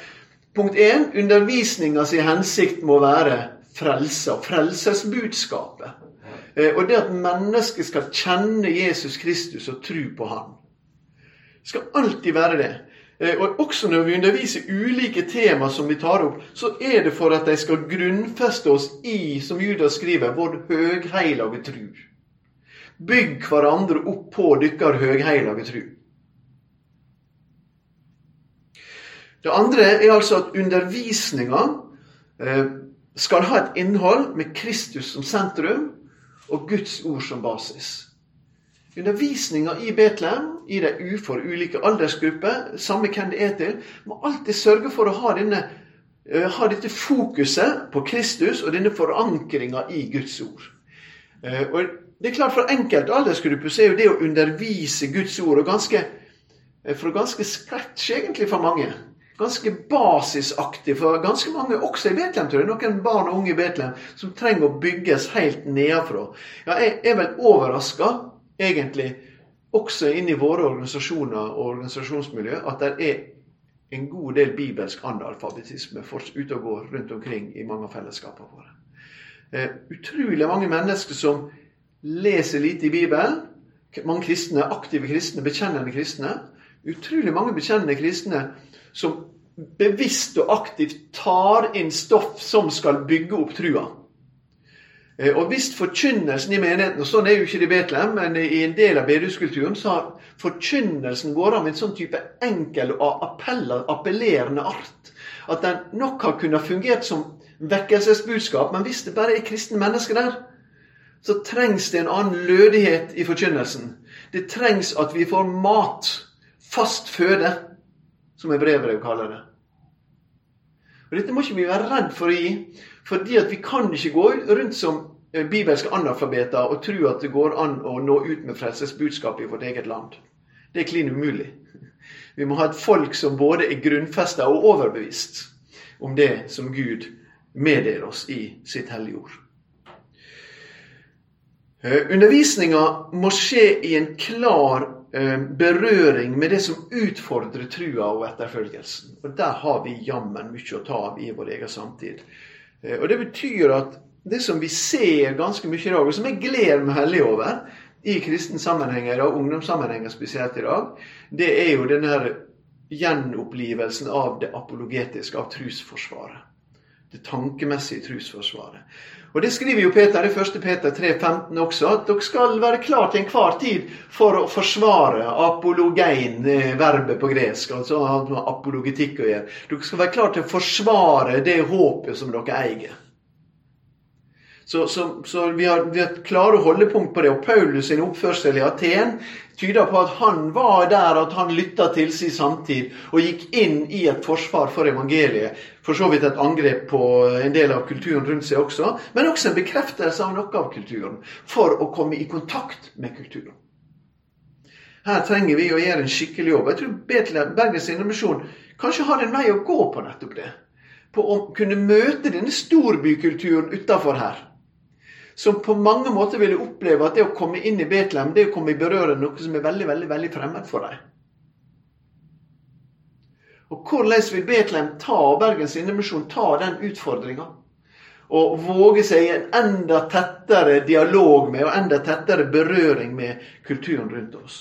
punkt 1. Undervisninga hensikt må være frelser, frelsesbudskapet. Eh, og det at mennesket skal kjenne Jesus Kristus og tro på Han. Det skal alltid være det. Eh, og Også når vi underviser ulike tema som vi tar opp, så er det for at de skal grunnfeste oss i, som Judas skriver, vår høgheilage tru. Bygg hverandre opp på dykkar høgheilage tru. Det andre er altså at undervisninga eh, skal ha et innhold med Kristus som sentrum og Guds ord som basis. Undervisninga i Betlehem, i de ufor ulike aldersgrupper, samme hvem det er til, må alltid sørge for å ha, denne, uh, ha dette fokuset på Kristus og denne forankringa i Guds ord. Uh, og det er klart For enkelte aldersgrupper så er jo det å undervise Guds ord og ganske, for ganske scratch egentlig for mange ganske basisaktig for ganske mange, også i Betlehem, tror jeg. Noen barn og unge i Betlehem som trenger å bygges helt nedenfra. Ja, jeg er vel overraska, egentlig, også inni våre organisasjoner og organisasjonsmiljø, at det er en god del bibelsk analfabetisme ute og går rundt omkring i mange av fellesskapene våre. Uh, utrolig mange mennesker som leser lite i Bibelen. Mange kristne, aktive kristne, bekjennende kristne. Utrolig mange bekjennende kristne som bevisst og aktivt tar inn stoff som skal bygge opp trua. Eh, og hvis forkynnelsen i menigheten, og sånn er jo ikke det i Betlehem, men i en del av bedehuskulturen, så har forkynnelsen går av en sånn type enkel og appeller, appellerende art at den nok har kunnet fungert som vekkelsesbudskap, men hvis det bare er kristne mennesker der, så trengs det en annen lødighet i forkynnelsen. Det trengs at vi får mat, fast føde, som hebreerbrevet kaller det. Og Dette må ikke vi være redd for å gi, fordi at vi kan ikke gå rundt som eh, bibelske analfabeter og tro at det går an å nå ut med frelsesbudskapet i vårt eget land. Det er klin umulig. Vi må ha et folk som både er grunnfesta og overbevist om det som Gud meddeler oss i sitt hellige ord. Eh, undervisninga må skje i en klar berøring med det som utfordrer trua og etterfølgelsen. Og Der har vi jammen mye å ta av i vår egen samtid. Eh, og Det betyr at det som vi ser ganske mye i dag, og som jeg gleder meg hellig over i kristne sammenhenger, og ungdomssammenhenger spesielt i dag, det er jo denne gjenopplivelsen av det apologetiske, av trusforsvaret. Det tankemessige trusforsvaret. Og Det skriver jo Peter i 1. Peter 3,15 også, at dere skal være klar til enhver tid for å forsvare apologein, eh, verbet på gresk, altså apologetikk å gjøre. Dere skal være klar til å forsvare det håpet som dere eier. Så, så, så vi, har, vi, har, klare holdepunkt på det. Og Paulus sin oppførsel i Aten tyder på at han var der, at han lytta til sin samtid og gikk inn i et forsvar for evangeliet. For så vidt et angrep på en del av kulturen rundt seg også, men også en bekreftelse av noe av kulturen. For å komme i kontakt med kulturen. Her trenger vi å gjøre en skikkelig jobb. Jeg tror Betlehem, Bergens Indremisjon kanskje har en vei å gå på nettopp det. På å kunne møte denne storbykulturen utafor her som på mange måter ville oppleve at det å komme inn i Betlehem, det å komme i berøring noe som er veldig, veldig, veldig fremmed for dem. Og hvordan vil Betlehem ta, Bergens Indremisjon ta den utfordringa? Og våge seg i en enda tettere dialog med og enda tettere berøring med kulturen rundt oss.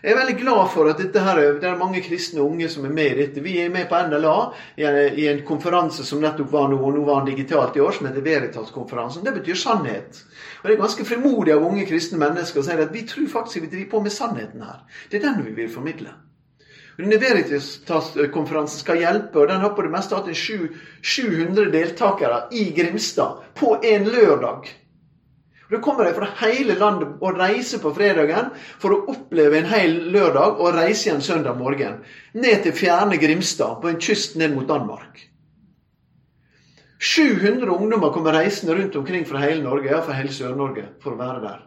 Jeg er veldig glad for at dette her, det er mange kristne unge som er med i dette. Vi er med på NLA i en konferanse som nettopp var nå, og nå var den digitalt i år, som heter Veritas-konferansen. Det betyr sannhet. Og Det er ganske frimodig av unge kristne mennesker å si at vi tror faktisk vi driver på med sannheten her. Det er den vi vil formidle. Denne Veritas-konferansen skal hjelpe, og den har på det meste hatt 700 deltakere i Grimstad på en lørdag. Da kommer de fra hele landet og reiser på fredagen for å oppleve en hel lørdag og reise igjen søndag morgen. Ned til fjerne Grimstad, på en kyst ned mot Danmark. 700 ungdommer kommer reisende rundt omkring fra hele Norge, ja, fra hele Sør-Norge, for å være der.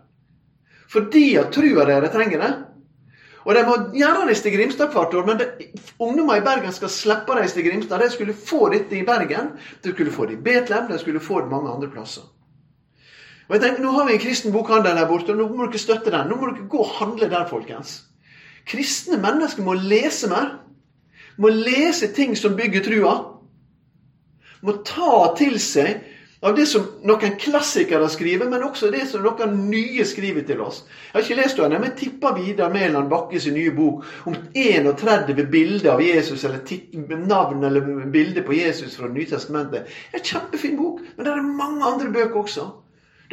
Fordi at trua dere trenger det. Og de må gjerne reise til Grimstad hvert år, men det, ungdommer i Bergen skal slippe å reise til Grimstad. De skulle få dette i Bergen, de skulle få det i Betlehem, de skulle få det mange andre plasser. Og jeg tenker, Nå har vi en kristen bokhandel der borte, og nå må dere støtte den. Nå må dere gå og handle der, folkens. Kristne mennesker må lese mer. Må lese ting som bygger trua. Må ta til seg av det som noen klassikere skriver, men også det som noen nye skriver til oss. Jeg har ikke lest henne, men jeg tipper Vidar Mæland Bakkes nye bok om 31 bilder av Jesus, eller navn eller bilder på Jesus fra Nytestamentet. En kjempefin bok, men det er mange andre bøker også.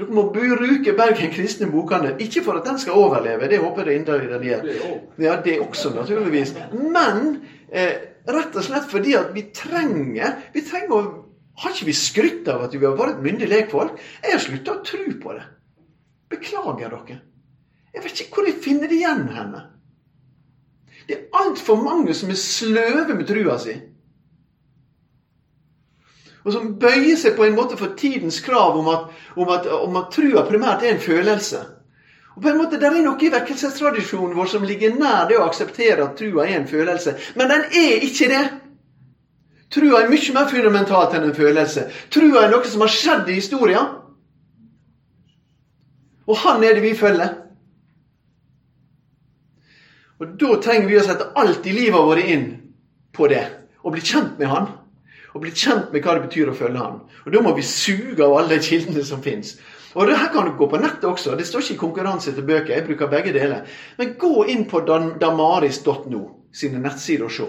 Dere må bruke Bergen kristne bokhandel. Ikke for at den skal overleve, det håper jeg inderlig den gjør. Ja, det er også, naturligvis. Men eh, rett og slett fordi at vi trenger Vi trenger å Har ikke vi skrytt av at vi har vært myndig lekfolk? Jeg har slutta å tro på det. Beklager dere. Jeg vet ikke hvor jeg finner det igjen henne. Det er altfor mange som er sløve med trua si. Og som bøyer seg på en måte for tidens krav om at, om at, om at trua primært er en følelse. Og på en måte, Det er noe i vekkelsestradisjonen vår som ligger nær det å akseptere at trua er en følelse. Men den er ikke det. Trua er mye mer fundamentalt enn en følelse. Trua er noe som har skjedd i historien. Og han er det vi følger. Og Da trenger vi å sette alt i livet vårt inn på det. Og bli kjent med han. Og bli kjent med hva det betyr å følge han. Og Da må vi suge av alle kildene som fins. Og det her kan du gå på nettet også. Det står ikke i konkurranse til bøker. Jeg bruker begge deler. Men gå inn på damaris.no sine nettsider og se.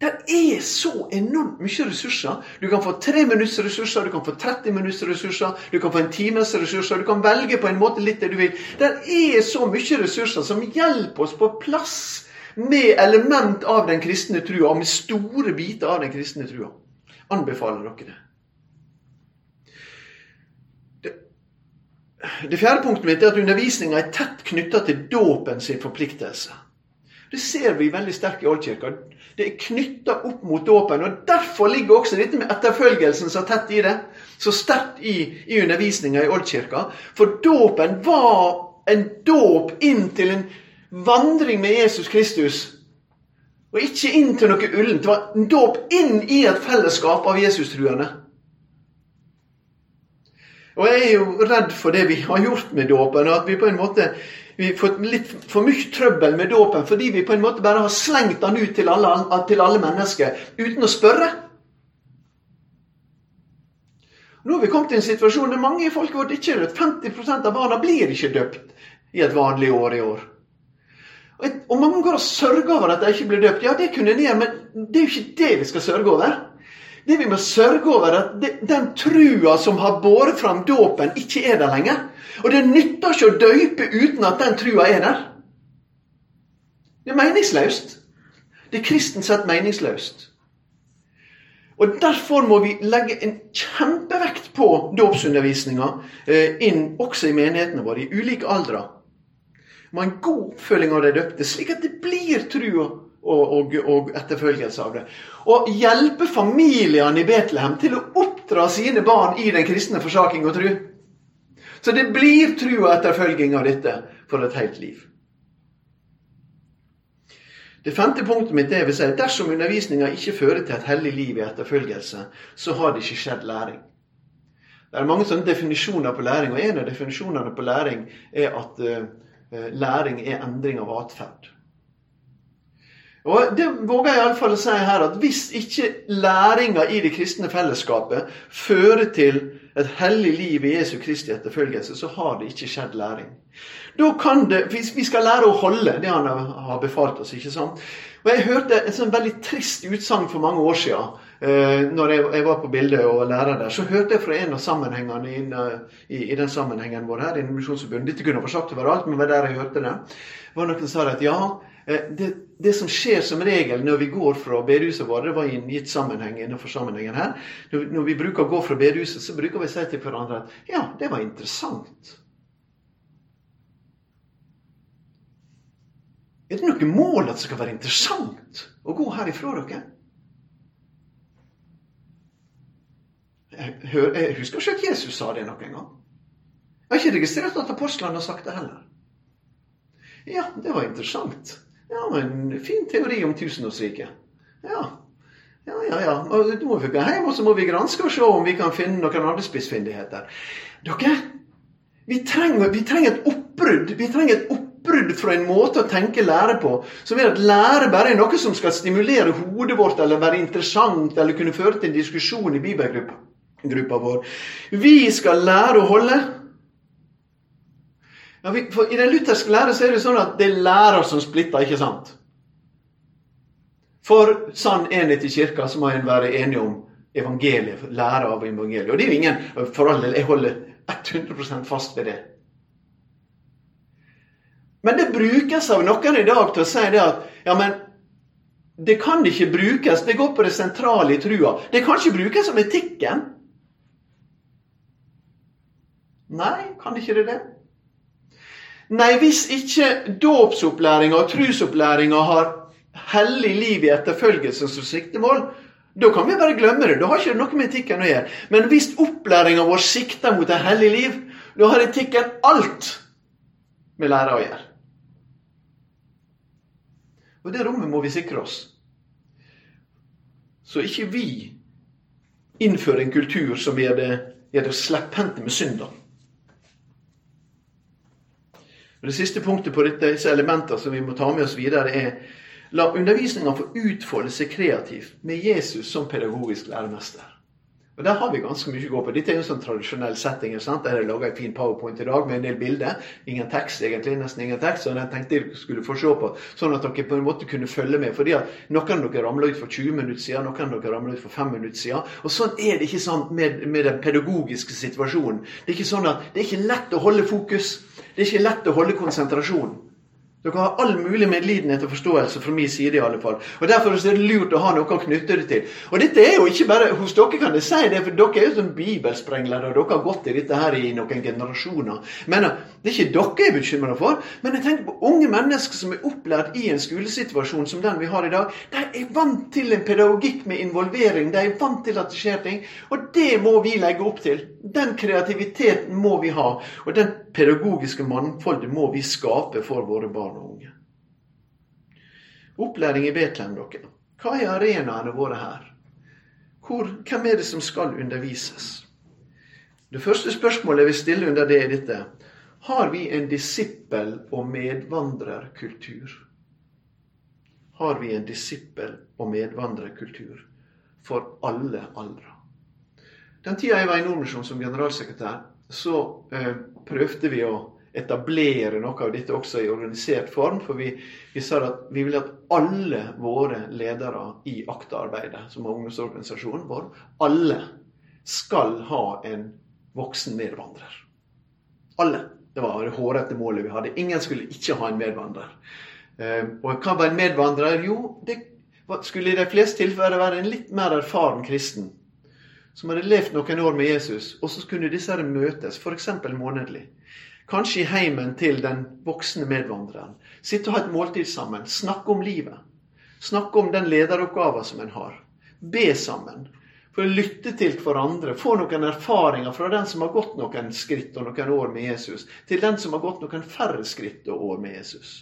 Det er så enormt mye ressurser. Du kan få tre minutts ressurser, du kan få 30 minutts ressurser, du kan få en times ressurser. Du kan velge på en måte litt det du vil. Det er så mye ressurser som hjelper oss på plass med element av den kristne trua, med store biter av den kristne trua. Anbefaler dere det. Det fjerde punktet mitt er at undervisninga er tett knytta til dåpen sin forpliktelse. Det ser vi veldig sterkt i Oldkirka. Det er knytta opp mot dåpen. og Derfor ligger også dette med etterfølgelsen så tett i det. Så sterkt i, i undervisninga i Oldkirka. For dåpen var en dåp inn til en vandring med Jesus Kristus. Og ikke inn til noe ullent. Det var en dåp inn i et fellesskap av Jesus-truende. Og jeg er jo redd for det vi har gjort med dåpen, at vi på en måte vi har fått litt for mye trøbbel med dåpen fordi vi på en måte bare har slengt den ut til alle, til alle mennesker uten å spørre. Nå har vi kommet til en situasjon der mange i folket vårt ikke er døpt. 50% av barna blir ikke døpt i et vanlig år i år. Og mange går og sørger over at de ikke blir døpt. Ja, det kunne de gjøre, men det er jo ikke det vi skal sørge over. Det vi må sørge over, at den trua som har båret fram dåpen, ikke er der lenger. Og det nytter ikke å døype uten at den trua er der. Det er meningsløst. Det er kristent sett meningsløst. Og Derfor må vi legge en kjempevekt på dåpsundervisninga eh, inn også i menighetene våre, i ulike aldre. Ha en god oppfølging av de døpte, slik at det blir trua og, og, og, etterfølgelse av det. Og hjelpe familiene i Betlehem til å oppdra sine barn i den kristne forsaking og tru. Så det blir tru og etterfølging av dette for et helt liv. Det femte punktet mitt er vil si, dersom undervisninga ikke fører til et hellig liv i etterfølgelse, så har det ikke skjedd læring. Det er mange sånne definisjoner på læring, og en av definisjonene på læring er at uh, læring er endring av atferd. Og Det våger jeg iallfall å si her, at hvis ikke læringa i det kristne fellesskapet fører til et hellig liv i Jesu Kristi etterfølgelse, så har det ikke skjedd læring. Da kan det, Vi skal lære å holde det han har befalt oss. ikke sant? Og Jeg hørte et sånn veldig trist utsagn for mange år siden. Eh, når jeg, jeg, var på bildet og lærer der, så hørte jeg fra en av sammenhengene i, i, i den sammenhengen vår her, i Misjonsforbundet Dette kunne jeg sagt overalt, men det var der jeg hørte det. var noen som sa at ja, Eh, det, det, som skjer som regel når vi går fra bedehuset vårt, det var i en gitt sammenheng innenfor sammenhengen her når, når vi bruker å gå fra bedehuset, så bruker vi å si til hverandre at ja, det var interessant. Er det noe mål at det skal være interessant å gå herifra dere? Jeg, husker ikke at Jesus sa det noen gang. Jeg har ikke registrert at apostlene har sagt det heller. Ja, det var interessant. Ja, men fin teori om tusenårsriket. Ja. Ja, ja, ja. Nå må vi gå hjem og så må vi granske og se om vi kan finne noen andre spissfindigheter. Dere, vi trenger, vi trenger et oppbrudd. Vi trenger et oppbrudd fra en måte å tenke lære på som er at lære bare er noe som skal stimulere hodet vårt eller være interessant eller kunne føre til en diskusjon i bibelgruppa vår. Vi skal lære å holde. Ja, for I den lutherske lære så er det sånn at det er lærer som splitter, ikke sant? For sann enhet i kirka så må en være enig om evangeliet, lære av evangeliet. Og det er jo ingen For all del, jeg holder 100% fast ved det. Men det brukes av noen i dag til å si det at ja, men det kan ikke brukes. Det går på det sentrale i trua. Det kan ikke brukes som etikken. Nei, kan ikke det det? Nei, hvis ikke dåpsopplæringa og trusopplæringa har hellig liv i etterfølgelse som siktemål, da kan vi bare glemme det. Da har ikke det noe med etikken å gjøre. Men hvis opplæringa vår sikter mot et hellig liv, da har etikken alt med lære å gjøre. Og det rommet må vi sikre oss. Så ikke vi innfører en kultur som gjør det, gjør det slepphendte med synda. Og Det siste punktet på disse elementene som vi må ta med oss videre, er la undervisninga få utfolde seg kreativt med Jesus som pedagogisk læremester. Og Der har vi ganske mye å gå på. Dette er jo en sånn tradisjonell setting. sant? Der jeg laga en fin powerpoint i dag med en del bilder. Ingen tekst, egentlig. Nesten ingen tekst. Så den tenkte jeg skulle få se på, sånn at dere på en måte kunne følge med. fordi at Noen av dere ramla ut for 20 minutter siden, noen av dere ramla ut for 5 minutter siden. Og sånn er det ikke sant med, med den pedagogiske situasjonen. Det er ikke sånn at det er ikke lett å holde fokus. Det er ikke lett å holde konsentrasjonen. Dere har all mulig medlidenhet og forståelse fra min side. i alle fall. Og Derfor er det lurt å ha noe å knytte det til. Og dette er jo ikke bare Hos dere kan jeg si det, for dere er jo som bibelsprenglere, og dere har gått i dette her i noen generasjoner. Men Det er ikke dere jeg er bekymra for, men jeg tenker på unge mennesker som er opplært i en skolesituasjon som den vi har i dag. De er vant til en pedagogikk med involvering. De er vant til at det skjer ting. Og det må vi legge opp til. Den kreativiteten må vi ha. Og den pedagogiske mangfoldet må vi skape for våre barn og unge. Opplæring i Betlehem, dere. Hva er arenaene våre her? Hvor, hvem er det som skal undervises? Det første spørsmålet jeg vil stille under det, er dette. Har vi en disippel- og medvandrerkultur? Har vi en disippel- og medvandrerkultur for alle aldre? Den tida jeg var i Nordmisjonen som generalsekretær, så eh, prøvde vi å etablere noe av dette også i organisert form. For vi, vi sa at vi ville at alle våre ledere i AKTA-arbeidet, som er ungdomsorganisasjonen vår, alle skal ha en voksen medvandrer. Alle. Det var det hårete målet vi hadde. Ingen skulle ikke ha en medvandrer. Eh, og hva var en medvandrer? Jo, det skulle i de fleste tilfeller være en litt mer erfaren kristen. Som hadde levd noen år med Jesus, og så kunne disse her møtes, f.eks. månedlig. Kanskje i heimen til den voksne medvandreren. Sitte og ha et måltid sammen. Snakke om livet. Snakke om den lederoppgaven som en har. Be sammen. For å lytte til hverandre. Få noen erfaringer fra den som har gått noen skritt og noen år med Jesus, til den som har gått noen færre skritt og år med Jesus.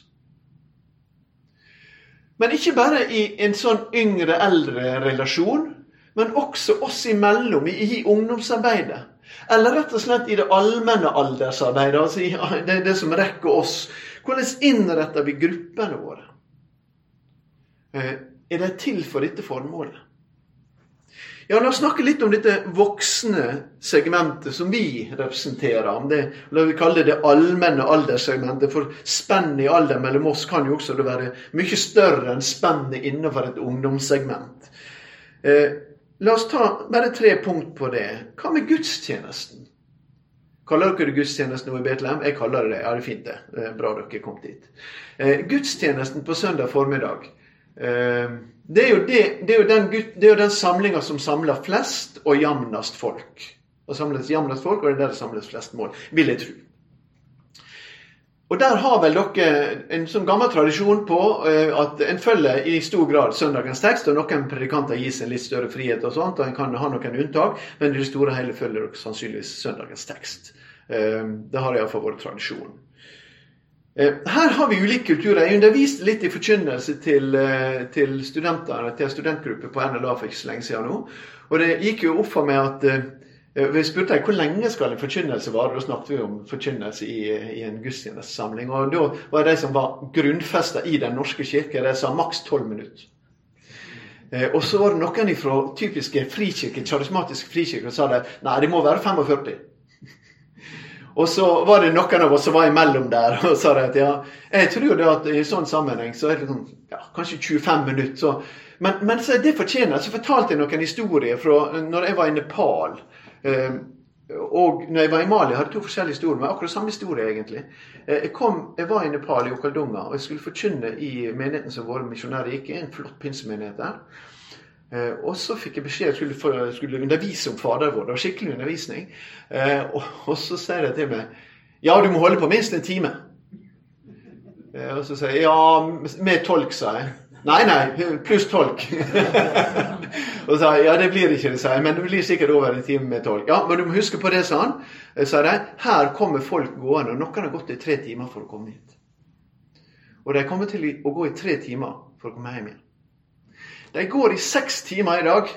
Men ikke bare i en sånn yngre-eldre-relasjon, men også oss imellom, i ungdomsarbeidet. Eller rett og slett i det allmenne aldersarbeidet, altså det, det som rekker oss. Hvordan innretter vi gruppene våre? Eh, er de til for dette formålet? Ja, La oss snakke litt om dette voksne segmentet som vi representerer. Om det, la vi kalle det det allmenne alderssegmentet. For spennet i alder mellom oss kan jo også være mye større enn spennet innenfor et ungdomssegment. Eh, La oss ta bare tre punkt på det. Hva med gudstjenesten? Kaller dere det gudstjeneste nå i Betlehem? Jeg kaller det det. Ja, det er fint, det. det er bra dere kom dit. Eh, gudstjenesten på søndag formiddag. Eh, det, er det, det, er den, det, er jo den, samlinga som samler flest og jevnest folk. Og samles jevnest folk, og det er der det samles flest mål, vil jeg tro. Og Der har vel dere en sånn gammel tradisjon på uh, at en følger i stor grad søndagens tekst. og Noen predikanter gis en litt større frihet, og sånt, og en kan ha noen unntak, men i det store og hele følger dere sannsynligvis søndagens tekst. Uh, det har iallfall vært tradisjonen. Uh, her har vi ulike kulturer. Jeg underviste litt i forkynnelse til, til studenter, til en studentgruppe på NLA for ikke så lenge siden nå. Og det gikk jo opp for meg at Eh, vi spurte hvor lenge skal en forkynnelse vare. Da snakket vi om forkynnelse i, i en gudstjenestesamling. Og da var det de som var grunnfesta i Den norske kirke, de sa maks tolv minutter. Eh, og så var det noen fra typiske frikirker, karismatiske frikirker som sa det, nei, det må være 45. Og så var det noen av oss som var imellom der og sa at ja, jeg tror det at i sånn sammenheng så er det sånn, ja, kanskje 25 minutter. Så, men, men så det fortjener jeg. Så fortalte jeg noen historier fra når jeg var i Nepal. Ehm, og når jeg var i Mali, hadde jeg to forskjellige historier, men akkurat samme historie, egentlig. Eh, jeg, kom, jeg var i Nepal, i Okaldunga, og jeg skulle forkynne i menigheten som våre misjonærer gikk i. En flott pinsemenighet der. Eh, og så fikk jeg beskjed at jeg skulle, undervise om Fader vår. Det var skikkelig undervisning. Eh, og, så sier de til meg ja, du må holde på minst en time. Og så sier jeg ja, med tolk, sa jeg. Nei, nei, pluss tolk. og sa ja, det blir ikke det, sa jeg, men det blir sikkert over en time med tolk. Ja, men du må huske på det, sa han. sa de. Her kommer folk gående, og noen har gått i tre timer for å komme hit. Og de kommer til å gå i tre timer for å komme hjem igjen. De går i seks timer i dag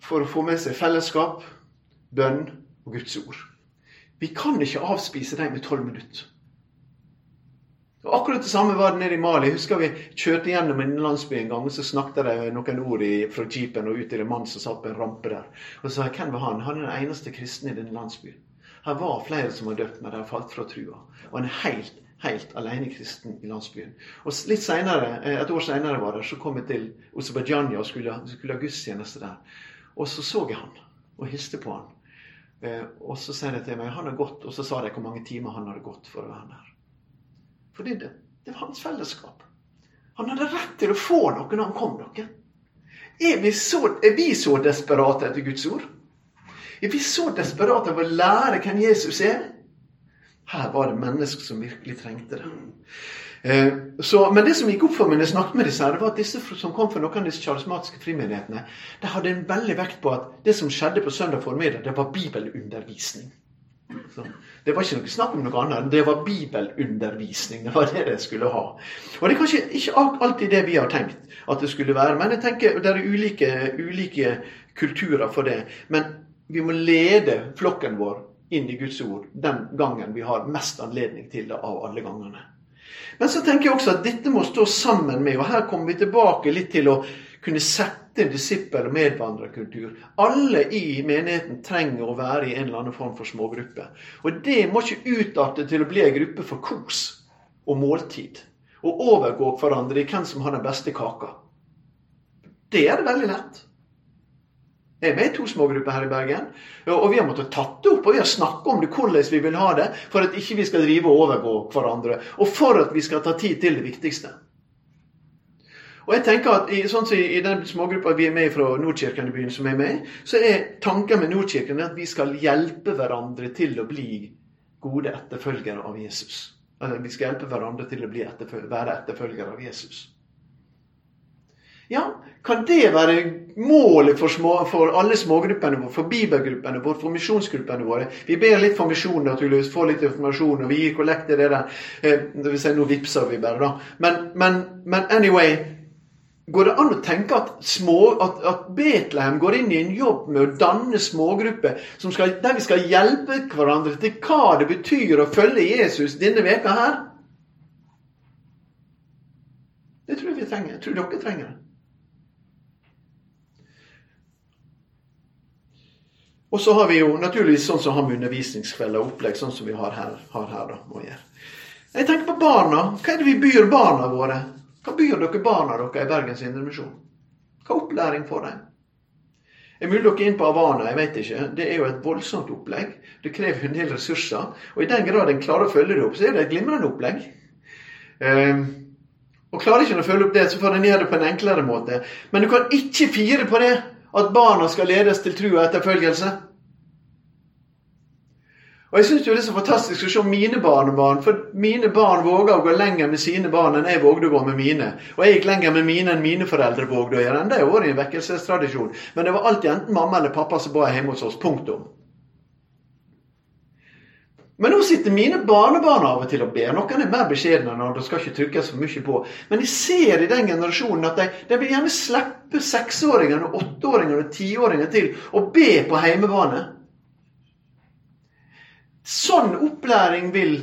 for å få med seg fellesskap, bønn og Guds ord. Vi kan ikke avspise dem med tolv minutter. Og Akkurat det samme var det nede i Mali. Husker Vi kjørte gjennom en landsby en gang, og så snakket de noen ord i, fra jeepen og ut til en mann som satt på en rampe der. Og så sa jeg, hvem var han? Han er den eneste kristne i denne landsbyen. Her var flere som var døpt, men de falt fra trua. Og er helt, helt alene kristen i landsbyen. Og litt senere, eh, Et år seinere var det, så kom jeg til Aserbajdsjan og skulle, skulle ha gudstjeneste der. Og så så jeg han, og hilste på han. Eh, og så sa de til meg han har gått, og så sa de hvor mange timer han hadde gått for å være der. Fordi det, det var hans fellesskap. Han hadde rett til å få noe når han kom noe. Er vi så, er vi så desperate etter Guds ord? Er vi så desperate av å lære hvem Jesus er? Her var det mennesker som virkelig trengte det. Eh, så, men det som gikk opp for meg når jeg snakket med disse, her, det var at disse som kom fra noen av disse charismatiske frimenighetene, de hadde en veldig vekt på at det som skjedde på søndag formiddag, det var bibelundervisning. Så det var ikke noe snakk om noe annet. Det var bibelundervisning. Det var det det skulle ha. Og det er kanskje ikke alltid det vi har tenkt at det skulle være. Men jeg tenker det er ulike, ulike kulturer for det. Men vi må lede flokken vår inn i Guds ord den gangen vi har mest anledning til det av alle gangene. Men så tenker jeg også at dette må stå sammen med, og her kommer vi tilbake litt til å kunne sette en disippel- og medvandrerkultur. Alle i menigheten trenger å være i en eller annen form for smågruppe. Og det må ikke utarte til å bli en gruppe for kos og måltid. Og overgå hverandre i hvem som har den beste kaka. Det er det veldig lett. Jeg er med i to smågrupper her i Bergen. Og vi har måttet tatt det opp og vi har snakket om det, hvordan vi vil ha det, for at ikke vi skal drive og overgå hverandre. Og for at vi skal ta tid til det viktigste. Og jeg tenker at i, sånn som i, i den smågruppa vi er med fra Nordkirken i byen, som er med, så er tanken med Nordkirken at vi skal hjelpe hverandre til å bli gode etterfølgere av Jesus. Eller vi skal hjelpe hverandre til å etterføl være etterfølgere av Jesus. Ja, kan det være målet for, små, for alle smågruppene våre, for bibelgruppene våre, for misjonsgruppene våre? Vi ber litt for misjon, naturligvis, får litt informasjon, og vi gir kollekt til det der. Eh, det vil si, nå vippser vi bare, da. Men, men, men anyway, Går det an å tenke at, små, at, at Betlehem går inn i en jobb med å danne smågrupper der vi skal hjelpe hverandre til hva det betyr å følge Jesus denne veka her? Det tror jeg vi trenger. Jeg tror dere trenger det. Og så har vi jo naturligvis sånn som har med undervisningskvelder og opplegg, sånn som vi har her. Har her da. Jeg tenker på barna. Hva er det vi byr barna våre? Hva byr dere barna deres i Bergens Indremisjon? Hva opplæring får de? Er mulig dere er inn på Havana, Jeg vet ikke. Det er jo et voldsomt opplegg. Det krever en del ressurser. Og i den grad en klarer å følge det opp, så er det et glimrende opplegg. Um, og klarer ikke å følge opp det, så får en gjøre det på en enklere måte. Men du kan ikke fire på det at barna skal ledes til tro og etterfølgelse. Og jeg syns det er så fantastisk å se mine barnebarn, for mine barn våger å gå lenger med sine barn enn jeg vågde å gå med mine. Og jeg gikk lenger med mine enn mine foreldre vågde å gjøre. Det har vært en vekkelsestradisjon. Men det var alltid enten mamma eller pappa som ba hjemme hos oss. Punktum. Men nå sitter mine barnebarn av og til og ber. Noen er mer beskjedne og det skal ikke trykkes for mye på. Men jeg ser i den generasjonen at de, de vil gjerne slippe seksåringene, åtteåringene og tiåringene til å be på heimebane. Sånn opplæring vil,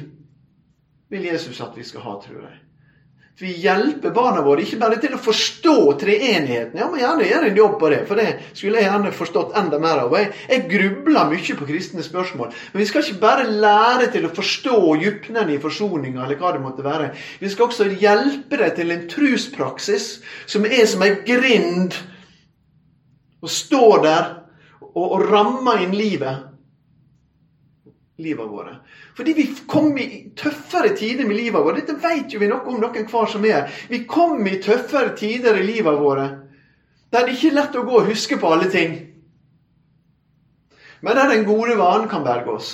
vil Jesus at vi skal ha, tror jeg. Vi hjelper barna våre ikke bare til å forstå treenigheten. Ja, men gjerne gjøre en jobb på det, for det skulle jeg gjerne forstått enda mer av. Jeg, jeg grubler mye på kristne spørsmål. Men vi skal ikke bare lære til å forstå dypnen i forsoninga, eller hva det måtte være. Vi skal også hjelpe dem til en truspraksis som er som ei grind, og står der og, og rammer inn livet livet våre. Fordi vi kom i tøffere tider med livet vårt. Dette vet jo vi noe om noen hver som er. Vi kom i tøffere tider i livet våre der det ikke lett å gå og huske på alle ting. Men der den gode vanen kan berge oss.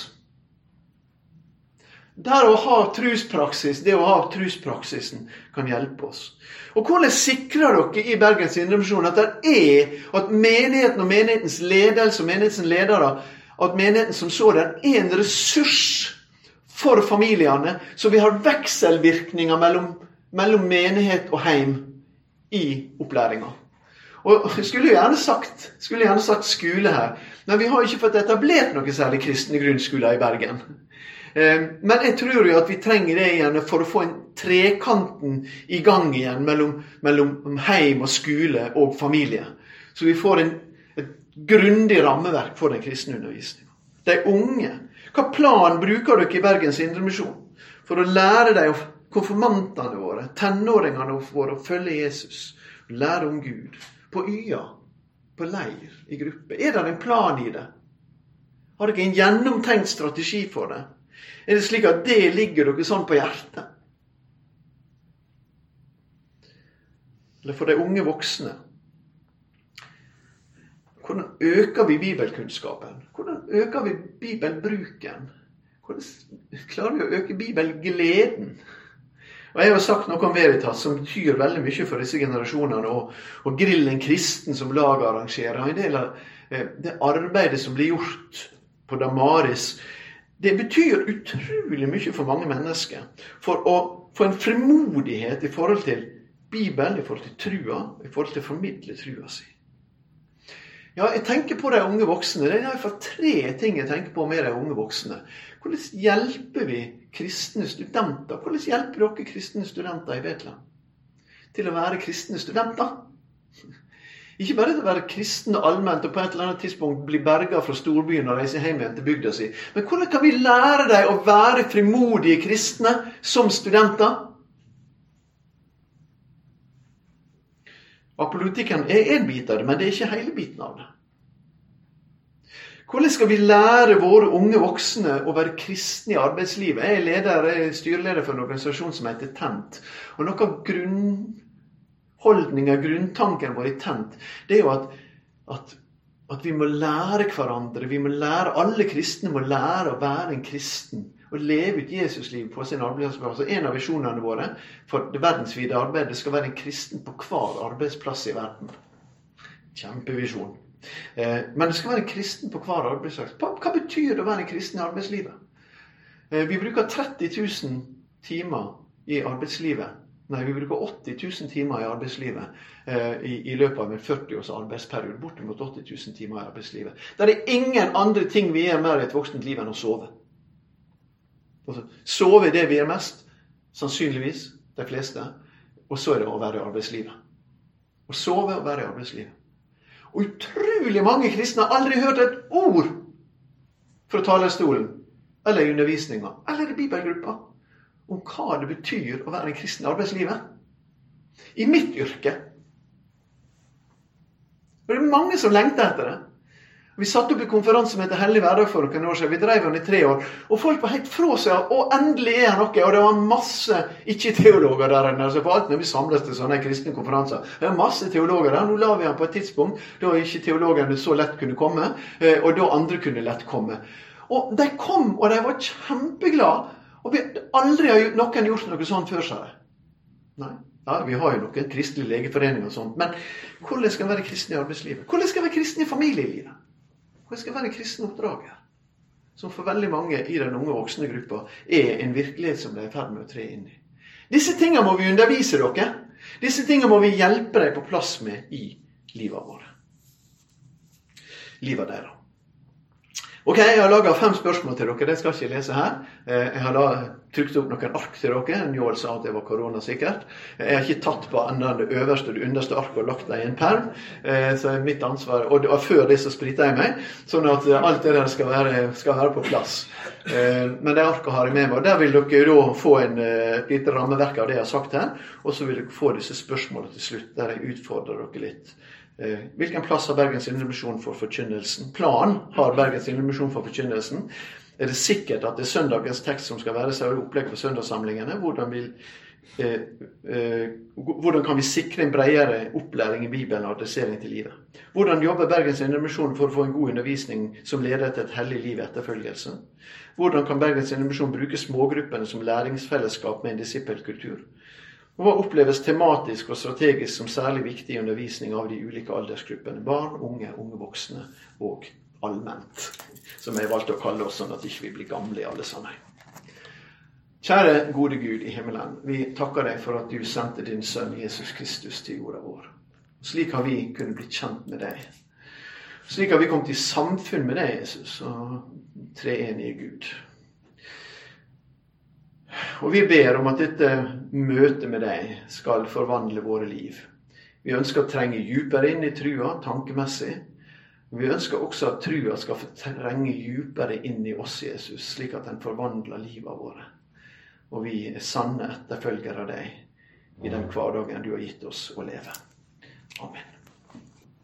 Der å ha truspraksis, det å ha truspraksisen, kan hjelpe oss. Og hvordan sikrer dere i Bergens Indremisjon at det er at menigheten og menighetens ledelse og menighetens ledere at menigheten som sådan er en ressurs for familiene, så vi har vekselvirkninger mellom, mellom menighet og heim i opplæringa. Og skulle gjerne sagt, skulle gjerne sagt skole her, men vi har ikke fått etablert noe særlig kristne grunnskoler i Bergen. Eh, men jeg tror jo at vi trenger det igjen for å få en trekanten i gang igjen mellom, mellom heim og skole og familie. Så vi får en, grundig rammeverk for den kristne undervisninga. De unge. Hva plan bruker dere i Bergens Indremisjon for å lære de konfirmantene våre, tenåringene våre, å følge Jesus? Lære om Gud på Y-a, på leir, i gruppe? Er det en plan i det? Har dere en gjennomtenkt strategi for det? Er det slik at det ligger dere sånn på hjertet? Eller for de unge voksne? Hvordan øker vi bibelkunnskapen? Hvordan øker vi bibelbruken? Hvordan klarer vi å øke bibelgleden? Og Jeg har sagt noe om Veritas, som betyr veldig mye for disse generasjonene. Og, og Grillen kristen, som laget arrangerer. En del av eh, det arbeidet som blir gjort på Damaris, det betyr utrolig mye for mange mennesker. For å få en frimodighet i forhold til Bibelen, i forhold til trua, i forhold til å formidle trua si. Ja, jeg tenker på de unge voksne. Det er i hvert fall tre ting jeg tenker på med de unge voksne. Hvordan hjelper vi kristne studenter? Hvordan hjelper dere kristne studenter i Betlehem til å være kristne studenter? Ikke bare til å være kristne allment og på et eller annet tidspunkt bli berga fra storbyen og reise hjem igjen til bygda si. Men hvordan kan vi lære dem å være frimodige kristne som studenter? Apologitikken er en bit av det, men det er ikke hele biten av det. Hvordan skal vi lære våre unge voksne å være kristne i arbeidslivet? Jeg er, leder, jeg er styreleder for en organisasjon som heter Tent. Og Noe av grunnholdninga, grunntanken vår i Tent, det er jo at, at, at, vi må lære hverandre. vi må lære, Alle kristne må lære å være en kristen å leve ut Jesuslivet på sin arbeidsplass. Og En av visjonene våre for det verdensvide arbeidet skal være en kristen på hver arbeidsplass i verden. Kjempevisjon. Eh, men det skal være en kristen på hver arbeidsplass. Hva betyr det å være en kristen i arbeidslivet? Eh, vi bruker 30 000 timer i arbeidslivet. Nei, vi bruker 80 000 timer i arbeidslivet eh, i, i, løpet av en 40 års arbeidsperiode. Bortimot 80 000 timer i arbeidslivet. Det er ingen andre ting vi gjør mer i et voksent liv enn å sove. Sove er det vi er mest. Sannsynligvis de fleste. Og så er det å være i arbeidslivet. Å sove og være i arbeidslivet. Og utrolig mange kristne har aldri hørt et ord fra talerstolen eller i undervisninga eller i bibelgruppa om hva det betyr å være en kristen i arbeidslivet. I mitt yrke. Og det er mange som lengter etter det. Vi satte opp en konferanse som heter Hellig hverdag for noen år siden. Vi drev den i tre år. Og folk var helt fra seg. Og endelig er det noe. Og det var masse ikke-teologer der inne. Altså for alt når vi samles til sånne kristne konferanser. Det er masse teologer der. Nå la vi den på et tidspunkt da ikke teologene så lett kunne komme. Eh, og da andre kunne lett komme. Og de kom, og de var kjempeglade. Og vi, aldri har noen gjort noe sånt før, sa de. Nei. Ja, Vi har jo noen kristelige legeforeninger og sånt. Men hvordan skal en være kristen i arbeidslivet? Hvordan skal en være kristen i familielivet? Hva skal være kristne oppdraget, Som for veldig mange i den unge voksne gruppa er en virkelighet som de er i ferd med å tre inn i. Disse tingene må vi undervise dere. Disse tingene må vi hjelpe dem på plass med i livet vårt. Livet deres. Ok, Jeg har laga fem spørsmål til dere. Det skal jeg ikke lese her. Eh, jeg har trykt opp noen ark til dere. Njål sa at det var koronasikkert. Jeg har ikke tatt på enda det øverste og det underste arket og lagt det i en perm. Eh, så er mitt ansvar. Og før det så sprita jeg meg, sånn at alt det der skal være, skal være på plass. Eh, men det arket har jeg med meg. Der vil dere da få en, et lite rammeverk av det jeg har sagt her. Og så vil dere få disse spørsmålene til slutt, der jeg utfordrer dere litt. Eh, hvilken plass har Bergens Indremisjon for forkynnelsen? Planen har Bergens Indremisjon for forkynnelsen. Er det sikkert at det er søndagens tekst som skal være seg opplegg for søndagssamlingene? Hvordan vil eh, eh, hvordan kan vi sikre en bredere opplæring i Bibelen og adressering til livet? Hvordan jobber Bergens Indremisjon for å få en god undervisning som leder til et hellig liv i etterfølgelse? Hvordan kan Bergens Indremisjon bruke smågruppene som læringsfellesskap med en disippelkultur? Og hva oppleves tematisk og strategisk som særlig viktig i undervisning av de ulike aldersgruppene? Barn, unge, unge voksne og allment. Som jeg valgte å kalle oss, sånn at vi ikke blir gamle i alle sammen. Kjære gode Gud i himmelen. Vi takker deg for at du sendte din sønn Jesus Kristus til jorda vår. Slik har vi kunnet bli kjent med deg. Slik har vi kommet i samfunn med deg, Jesus, og treenige Gud. Og vi ber om at dette møtet med deg skal forvandle våre liv. Vi ønsker å trenge dypere inn i trua tankemessig. Vi ønsker også at trua skal få trenge dypere inn i oss, Jesus, slik at den forvandler livet våre og vi er sanne etterfølgere av deg i den hverdagen du har gitt oss å leve. Amen.